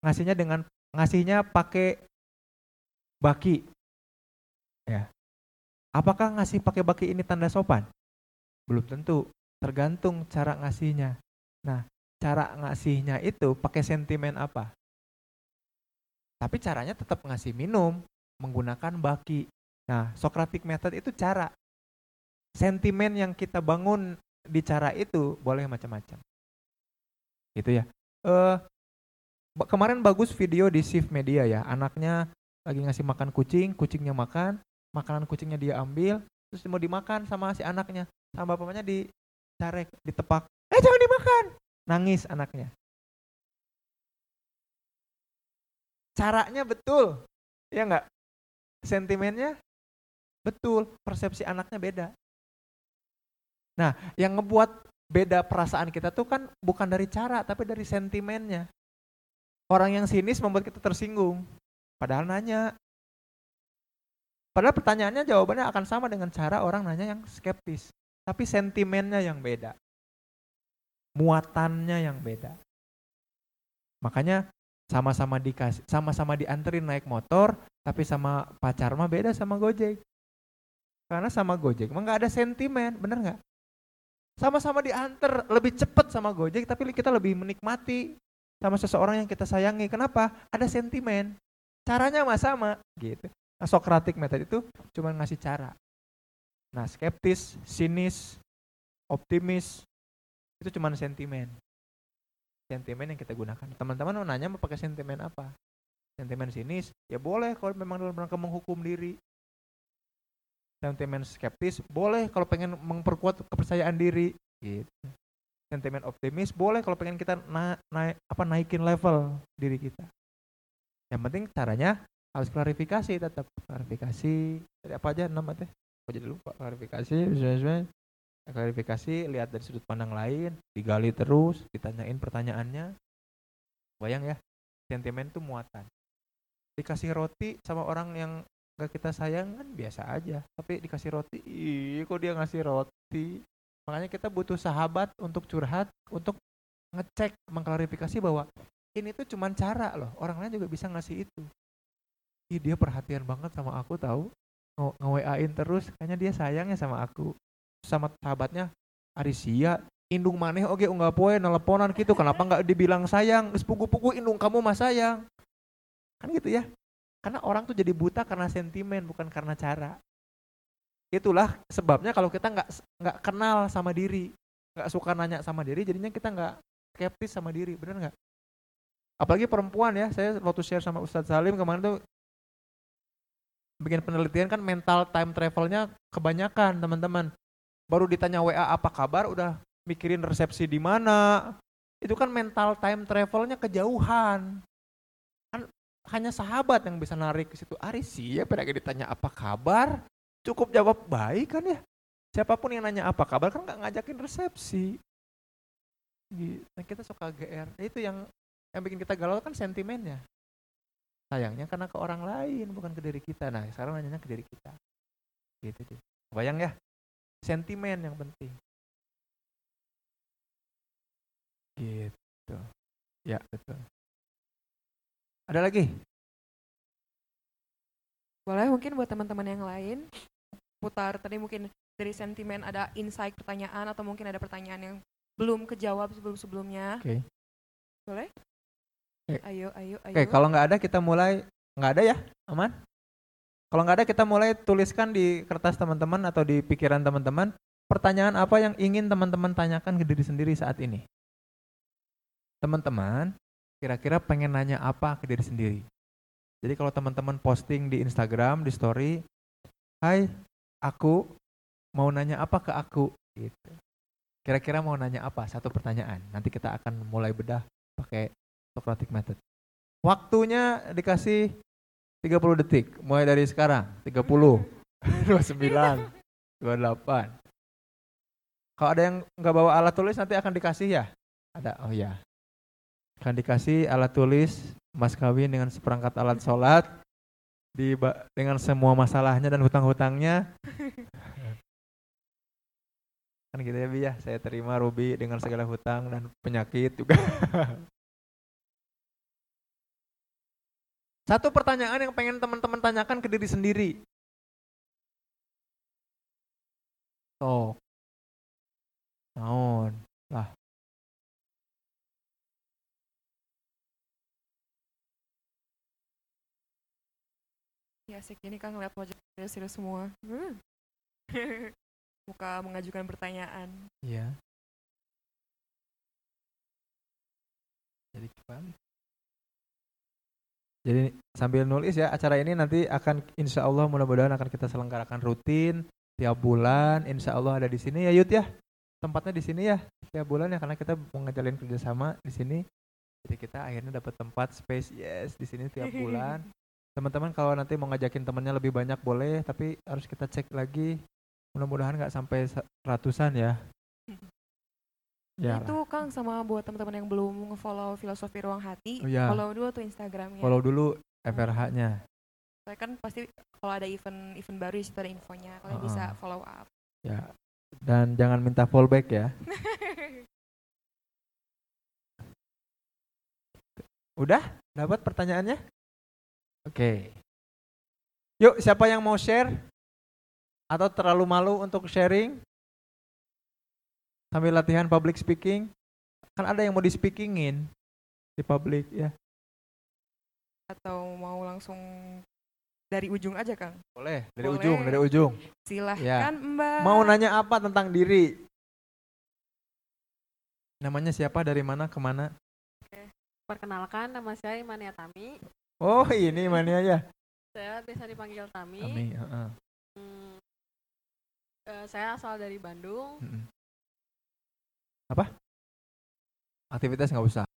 Ngasihnya dengan ngasihnya pakai baki. Ya. Apakah ngasih pakai baki ini tanda sopan? Belum tentu, tergantung cara ngasihnya. Nah, cara ngasihnya itu pakai sentimen apa. Tapi caranya tetap ngasih minum menggunakan baki. Nah, Socratic method itu cara. Sentimen yang kita bangun di cara itu boleh macam-macam. Gitu ya. Ba- kemarin bagus video di Shift Media ya. Anaknya lagi ngasih makan kucing, kucingnya makan, makanan kucingnya dia ambil, terus mau dimakan sama si anaknya. Sama bapaknya dicarek, ditepak. Eh jangan dimakan nangis anaknya. Caranya betul, ya enggak? Sentimennya betul, persepsi anaknya beda. Nah, yang ngebuat beda perasaan kita tuh kan bukan dari cara, tapi dari sentimennya. Orang yang sinis membuat kita tersinggung, padahal nanya. Padahal pertanyaannya jawabannya akan sama dengan cara orang nanya yang skeptis, tapi sentimennya yang beda muatannya yang beda. Makanya sama-sama dikasih, sama-sama dianterin naik motor, tapi sama pacar mah beda sama Gojek. Karena sama Gojek mah nggak ada sentimen, bener nggak? Sama-sama diantar, lebih cepet sama Gojek, tapi kita lebih menikmati sama seseorang yang kita sayangi. Kenapa? Ada sentimen. Caranya mah sama gitu. Nah, Socratic method itu cuma ngasih cara. Nah, skeptis, sinis, optimis itu cuma sentimen. Sentimen yang kita gunakan. Teman-teman mau nanya mau pakai sentimen apa? Sentimen sinis, ya boleh kalau memang dalam rangka menghukum diri. Sentimen skeptis boleh kalau pengen memperkuat kepercayaan diri. Gitu. Sentimen optimis boleh kalau pengen kita na naik apa naikin level diri kita. Yang penting caranya harus klarifikasi tetap klarifikasi dari apa aja nama teh aku jadi lupa klarifikasi misalnya klarifikasi lihat dari sudut pandang lain digali terus ditanyain pertanyaannya bayang ya sentimen itu muatan dikasih roti sama orang yang gak kita sayang kan biasa aja. Tapi dikasih roti ih kok dia ngasih roti? Makanya kita butuh sahabat untuk curhat untuk ngecek mengklarifikasi bahwa ini tuh cuman cara loh. Orang lain juga bisa ngasih itu. Ih dia perhatian banget sama aku tahu nge-WA-in terus kayaknya dia sayangnya sama aku. Sama sahabatnya Arisia indung maneh oke enggak poe nelponan gitu. Kenapa nggak dibilang sayang? Sepugu-pugu indung kamu mas sayang. Kan gitu ya karena orang tuh jadi buta karena sentimen bukan karena cara. Itulah sebabnya kalau kita nggak nggak kenal sama diri nggak suka nanya sama diri jadinya kita nggak skeptis sama diri benar nggak? Apalagi perempuan ya saya waktu share sama Ustadz Salim kemarin tuh bikin penelitian kan mental time travelnya kebanyakan teman-teman. Baru ditanya WA apa kabar? Udah mikirin resepsi di mana. Itu kan mental time travelnya kejauhan hanya sahabat yang bisa narik ke situ. Aris ya pada ditanya apa kabar? Cukup jawab baik kan ya? Siapa pun yang nanya apa kabar? Kan nggak ngajakin resepsi. Nah, kita suka GR itu yang yang bikin kita galau kan sentimennya. Sayangnya karena ke orang lain bukan ke diri kita. Nah sekarang nanya ke diri kita. Gitu deh bayang ya? Sentimen yang penting. Gitu. Ya betul ada lagi boleh mungkin buat teman-teman yang lain putar tadi mungkin dari sentimen ada insight pertanyaan atau mungkin ada pertanyaan yang belum kejawab sebelum sebelumnya oke okay. boleh Ayo, ayo, ayo. Oke, kalau nggak ada kita mulai. Nggak ada ya, aman? Kalau nggak ada kita mulai tuliskan di kertas teman-teman atau di pikiran teman-teman pertanyaan apa yang ingin teman-teman tanyakan ke diri sendiri saat ini. Teman-teman, kira-kira pengen nanya apa ke diri sendiri? Jadi kalau teman-teman posting di Instagram, di story, Hai, aku mau nanya apa ke aku? Gitu. Kira-kira mau nanya apa? Satu pertanyaan. Nanti kita akan mulai bedah pakai Socratic method. Waktunya dikasih 30 detik, mulai dari sekarang. 30, 29, 28. Kalau ada yang nggak bawa alat tulis nanti akan dikasih ya? Ada, oh ya. Akan dikasih alat tulis mas kawin dengan seperangkat alat sholat di dengan semua masalahnya dan hutang-hutangnya [laughs] kan gitu ya bi ya saya terima Ruby dengan segala hutang dan penyakit juga [laughs] Satu pertanyaan yang pengen teman-teman tanyakan ke diri sendiri. Oh. Naon? Lah. Ya sih ini kan ngeliat wajah serius semua. Hmm. [laughs] Muka mengajukan pertanyaan. Iya. Jadi kembali. Jadi sambil nulis ya acara ini nanti akan insya Allah mudah-mudahan akan kita selenggarakan rutin tiap bulan. Insya Allah ada di sini ya Yud ya. Tempatnya di sini ya tiap bulan ya karena kita mau ngejalin kerjasama di sini. Jadi kita akhirnya dapat tempat space yes di sini tiap [laughs] bulan. Teman-teman kalau nanti mau ngajakin temennya lebih banyak boleh, tapi harus kita cek lagi. Mudah-mudahan nggak sampai ratusan ya. Ya itu Kang sama buat teman-teman yang belum follow filosofi ruang hati, oh, ya. follow dulu tuh Instagramnya. Follow dulu FRH-nya. Saya kan pasti kalau ada event event baru itu ada infonya, kalian uh -uh. bisa follow up. Ya. Dan jangan minta fallback ya. [laughs] Udah? Dapat pertanyaannya? Oke. Okay. Yuk, siapa yang mau share? Atau terlalu malu untuk sharing? sambil latihan public speaking kan ada yang mau di speakingin di publik ya. Atau mau langsung dari ujung aja Kang? Boleh, dari Boleh. ujung, dari ujung. Silahkan Mbak. Mau nanya apa tentang diri? Namanya siapa, dari mana, ke mana? Perkenalkan, nama saya Imania Tami. Oh ini mana ya? Saya biasa dipanggil Tami. Kami, heeh. Hmm, eh, saya asal dari Bandung. Mm-mm. Apa? Aktivitas nggak usah.